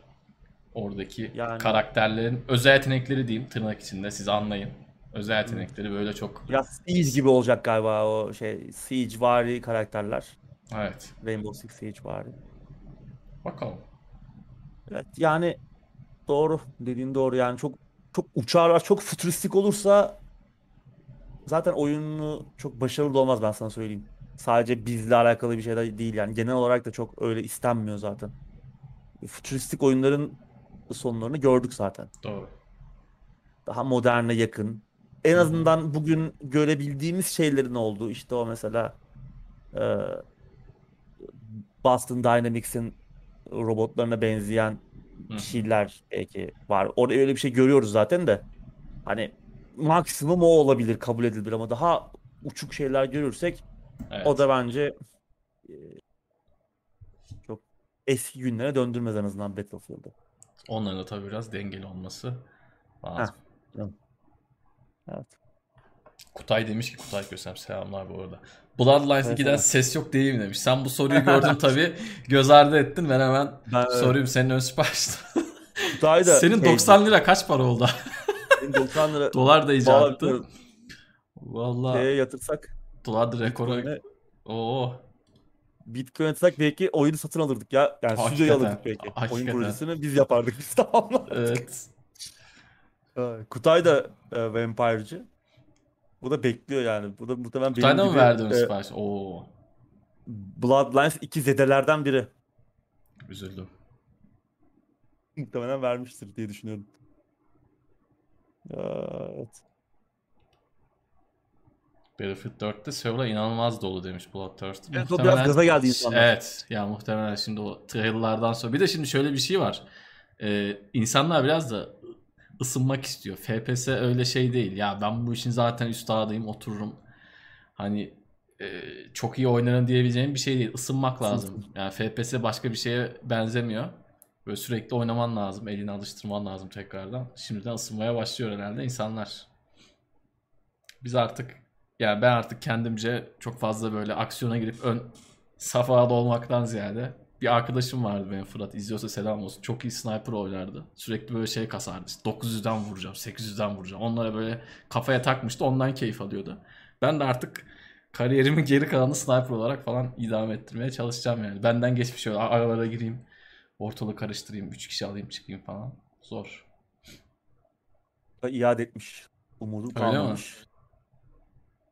Speaker 1: Oradaki
Speaker 2: Yani-
Speaker 1: karakterlerin özel yetenekleri diyeyim tırnak içinde siz anlayın. Özel yetenekleri böyle çok
Speaker 2: Biraz Siege gibi olacak galiba o şey Siege vari karakterler.
Speaker 1: Evet.
Speaker 2: Rainbow Six Siege vari.
Speaker 1: Bakalım.
Speaker 2: Evet yani doğru dediğin doğru yani çok çok uçarlar çok fütüristik olursa zaten oyunu çok başarılı olmaz ben sana söyleyeyim. Sadece bizle alakalı bir şey de değil yani genel olarak da çok öyle istenmiyor zaten. Fütüristik oyunların sonlarını gördük zaten.
Speaker 1: Doğru.
Speaker 2: Daha moderne yakın. En azından bugün görebildiğimiz şeylerin olduğu işte o mesela e, Boston Dynamics'in robotlarına benzeyen
Speaker 1: hı.
Speaker 2: şeyler belki var. Orada öyle bir şey görüyoruz zaten de. Hani maksimum o olabilir, kabul edilebilir ama daha uçuk şeyler görürsek
Speaker 1: Evet.
Speaker 2: o da bence e, çok eski günlere döndürmez en azından Battlefield'ı.
Speaker 1: Onların da tabii biraz dengeli olması lazım.
Speaker 2: Evet.
Speaker 1: Kutay demiş ki Kutay Kösem selamlar bu arada. Bloodlines
Speaker 2: Evet,
Speaker 1: 2'den
Speaker 2: evet.
Speaker 1: ses yok değil mi demiş. Sen bu soruyu gördün tabii. Göz ardı ettin. Ben hemen
Speaker 2: Ben, evet.
Speaker 1: sorayım senin ön siparişte.
Speaker 2: Kutay da
Speaker 1: Senin
Speaker 2: şey-
Speaker 1: 90 lira kaç para oldu?
Speaker 2: senin 90 lira
Speaker 1: dolar da
Speaker 2: bilmiyorum.
Speaker 1: Valla
Speaker 2: şeye yatırsak
Speaker 1: dolar da rekora. Oo.
Speaker 2: Bitcoin yatırsak belki oyunu satın alırdık ya. Yani stüdyoyu alırdık belki. Oyun
Speaker 1: hakikaten.
Speaker 2: projesini biz yapardık biz tamamlardık.
Speaker 1: Evet.
Speaker 2: Evet. Kutay da e, vampire'cı. Bu da bekliyor yani. Bu da muhtemelen benim
Speaker 1: Kutay'da mı
Speaker 2: gibi,
Speaker 1: verdin
Speaker 2: e,
Speaker 1: sipariş? Oo.
Speaker 2: Bloodlines 2 zedelerden biri.
Speaker 1: Üzüldüm.
Speaker 2: Muhtemelen vermiştir diye düşünüyorum. Evet.
Speaker 1: Battlefield 4'te serverlar inanılmaz dolu demiş Bloodthirst.
Speaker 2: Evet, o biraz gaza geldi insanlar.
Speaker 1: Evet. Ya muhtemelen şimdi o trailerlardan sonra. Bir de şimdi şöyle bir şey var. Ee, insanlar biraz da ısınmak istiyor. FPS öyle şey değil. Ya ben bu işin zaten üstadıyım otururum. Hani e, çok iyi oynarım diyebileceğim bir şey değil. Isınmak lazım. Yani FPS başka bir şeye benzemiyor. Böyle sürekli oynaman lazım. Elini alıştırman lazım tekrardan. Şimdiden ısınmaya başlıyor herhalde insanlar. Biz artık yani ben artık kendimce çok fazla böyle aksiyona girip ön safhada olmaktan ziyade bir arkadaşım vardı benim Fırat izliyorsa selam olsun. Çok iyi sniper oynardı. Sürekli böyle şey kasardı. İşte 900'den vuracağım, 800'den vuracağım. Onlara böyle kafaya takmıştı. Ondan keyif alıyordu. Ben de artık kariyerimin geri kalanını sniper olarak falan idame ettirmeye çalışacağım yani. Benden geçmiş öyle aralara gireyim. Ortalığı karıştırayım. 3 kişi alayım çıkayım falan. Zor.
Speaker 2: iade etmiş. Umudu
Speaker 1: Öyle mi?
Speaker 2: kalmamış.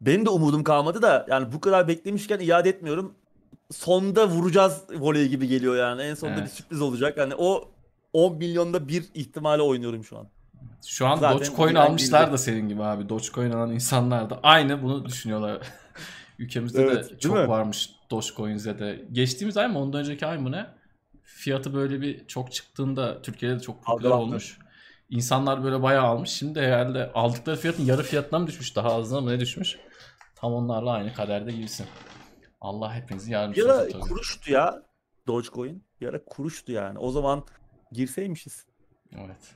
Speaker 2: Benim de umudum kalmadı da yani bu kadar beklemişken iade etmiyorum. Sonda vuracağız voley gibi geliyor yani. En sonunda bir
Speaker 1: Evet.
Speaker 2: sürpriz olacak. Yani o 10 milyonda bir ihtimale oynuyorum şu an.
Speaker 1: Şu an
Speaker 2: Zaten
Speaker 1: Dogecoin almışlar da senin gibi abi. Dogecoin alan insanlar da aynı bunu düşünüyorlar. Ülkemizde
Speaker 2: Evet,
Speaker 1: de çok
Speaker 2: mi?
Speaker 1: varmış Dogecoin'de de. Geçtiğimiz ay mı ondan önceki ay mı ne? Fiyatı böyle bir çok çıktığında Türkiye'de de çok popüler olmuş. İnsanlar böyle bayağı almış. Şimdi herhalde aldıkları fiyatın yarı fiyatına mı düşmüş? Daha azına mı ne düşmüş? Tam onlarla aynı kaderde gibisin. Allah hepinizi
Speaker 2: Bir ara
Speaker 1: olsun tabii.
Speaker 2: kuruştu ya Dogecoin. Bir ara kuruştu yani. O zaman girseymişiz.
Speaker 1: Evet.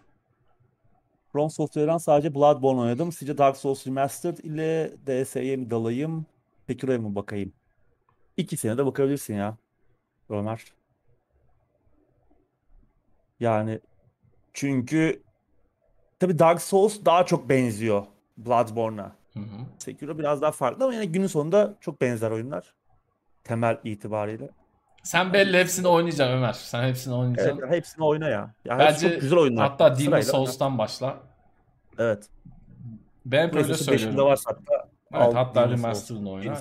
Speaker 2: From Software'dan sadece Bloodborne oynadım. Sizce Dark Souls Remastered ile DS'ye mi dalayım? Sekiro'ya mı bakayım? İkisine de bakabilirsin ya. Ömer. Yani çünkü tabii Dark Souls daha çok benziyor Bloodborne'a.
Speaker 1: Hı hı.
Speaker 2: Sekiro biraz daha farklı ama yine günün sonunda çok benzer oyunlar. Temel itibariyle.
Speaker 1: Sen belli hepsini oynayacaksın Ömer. Sen hepsini oynayacaksın.
Speaker 2: Evet, hepsini oyna ya. Ya
Speaker 1: Bence
Speaker 2: çok güzel oyunlar.
Speaker 1: hatta Demon. Souls'tan başla.
Speaker 2: Evet.
Speaker 1: Ben hep öyle
Speaker 2: PlayStation 5'inde
Speaker 1: söylüyorum.
Speaker 2: varsa hatta
Speaker 1: Evet, hatta. Remastered'ını oyna.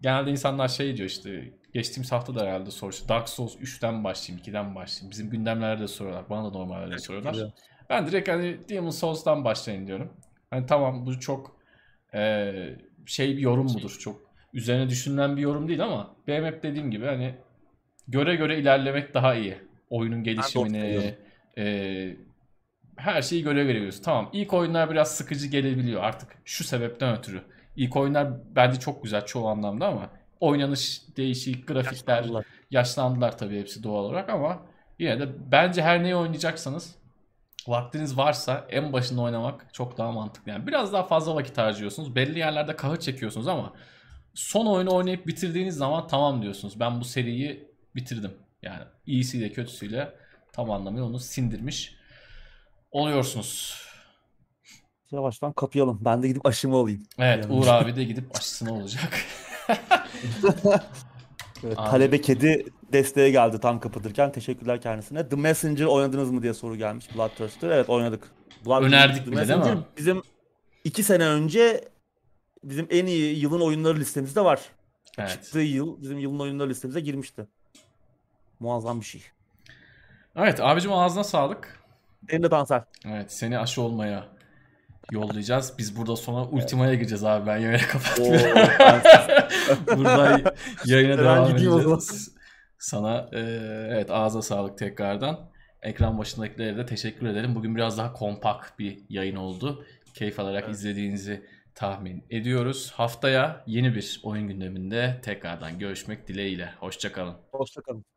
Speaker 1: Genelde insanlar şey diyor işte geçtiğimiz hafta da herhalde sormuş. Dark Souls 3'ten başlayayım, 2'den başlayayım. Bizim gündemlerde de soruyorlar. Bana da normalde soruyorlar.
Speaker 2: Güzel.
Speaker 1: Ben direkt hani Demon Souls'tan başlayın diyorum. Hani tamam bu çok eee, şey bir yorum mudur. Çok üzerine düşünülen bir yorum değil ama hep dediğim gibi hani göre göre ilerlemek daha iyi. Oyunun gelişimini, e, her şeyi göre göre görüyoruz. Tamam ilk oyunlar biraz sıkıcı gelebiliyor artık şu sebepten ötürü. İlk oyunlar bence çok güzel çoğu anlamda ama oynanış değişik, grafikler,
Speaker 2: Yaşlandılar.
Speaker 1: yaşlandılar tabii hepsi doğal olarak ama yine de bence her neyi oynayacaksanız vaktiniz varsa en başında oynamak çok daha mantıklı. Yani biraz daha fazla vakit harcıyorsunuz. Belli yerlerde kahır çekiyorsunuz ama son oyunu oynayıp bitirdiğiniz zaman tamam diyorsunuz. Ben bu seriyi bitirdim. Yani iyisiyle kötüsüyle tam anlamıyla onu sindirmiş oluyorsunuz.
Speaker 2: Yavaştan kapayalım. Ben de gidip aşımı alayım.
Speaker 1: Evet. Uğur abi de gidip aşısına olacak.
Speaker 2: Evet,
Speaker 1: Abi.
Speaker 2: talebe kedi desteğe geldi tam kapatırken. Teşekkürler kendisine. The Messenger oynadınız mı diye soru gelmiş Bloodthirster. Evet oynadık. Blood-
Speaker 1: Önerdik
Speaker 2: The
Speaker 1: bile, değil mi?
Speaker 2: Messenger Bizim iki sene önce bizim en iyi yılın oyunları listemizde var.
Speaker 1: Evet.
Speaker 2: Çıktığı yıl bizim yılın oyunları listemize girmişti. Muazzam bir şey.
Speaker 1: Evet abicim ağzına sağlık.
Speaker 2: Benim de Tansel.
Speaker 1: Evet seni aşı olmaya yollayacağız. Biz burada sonra ultimaya gireceğiz abi. Ben yayını kapatmıyorum. Burada yayına devam edeceğiz. Sana e, evet ağza sağlık tekrardan. Ekran başındakilere de teşekkür ederim. Bugün biraz daha kompakt bir yayın oldu. Keyif alarak
Speaker 2: Evet.
Speaker 1: izlediğinizi tahmin ediyoruz. Haftaya yeni bir oyun gündeminde tekrardan görüşmek dileğiyle. Hoşçakalın.
Speaker 2: Hoşçakalın.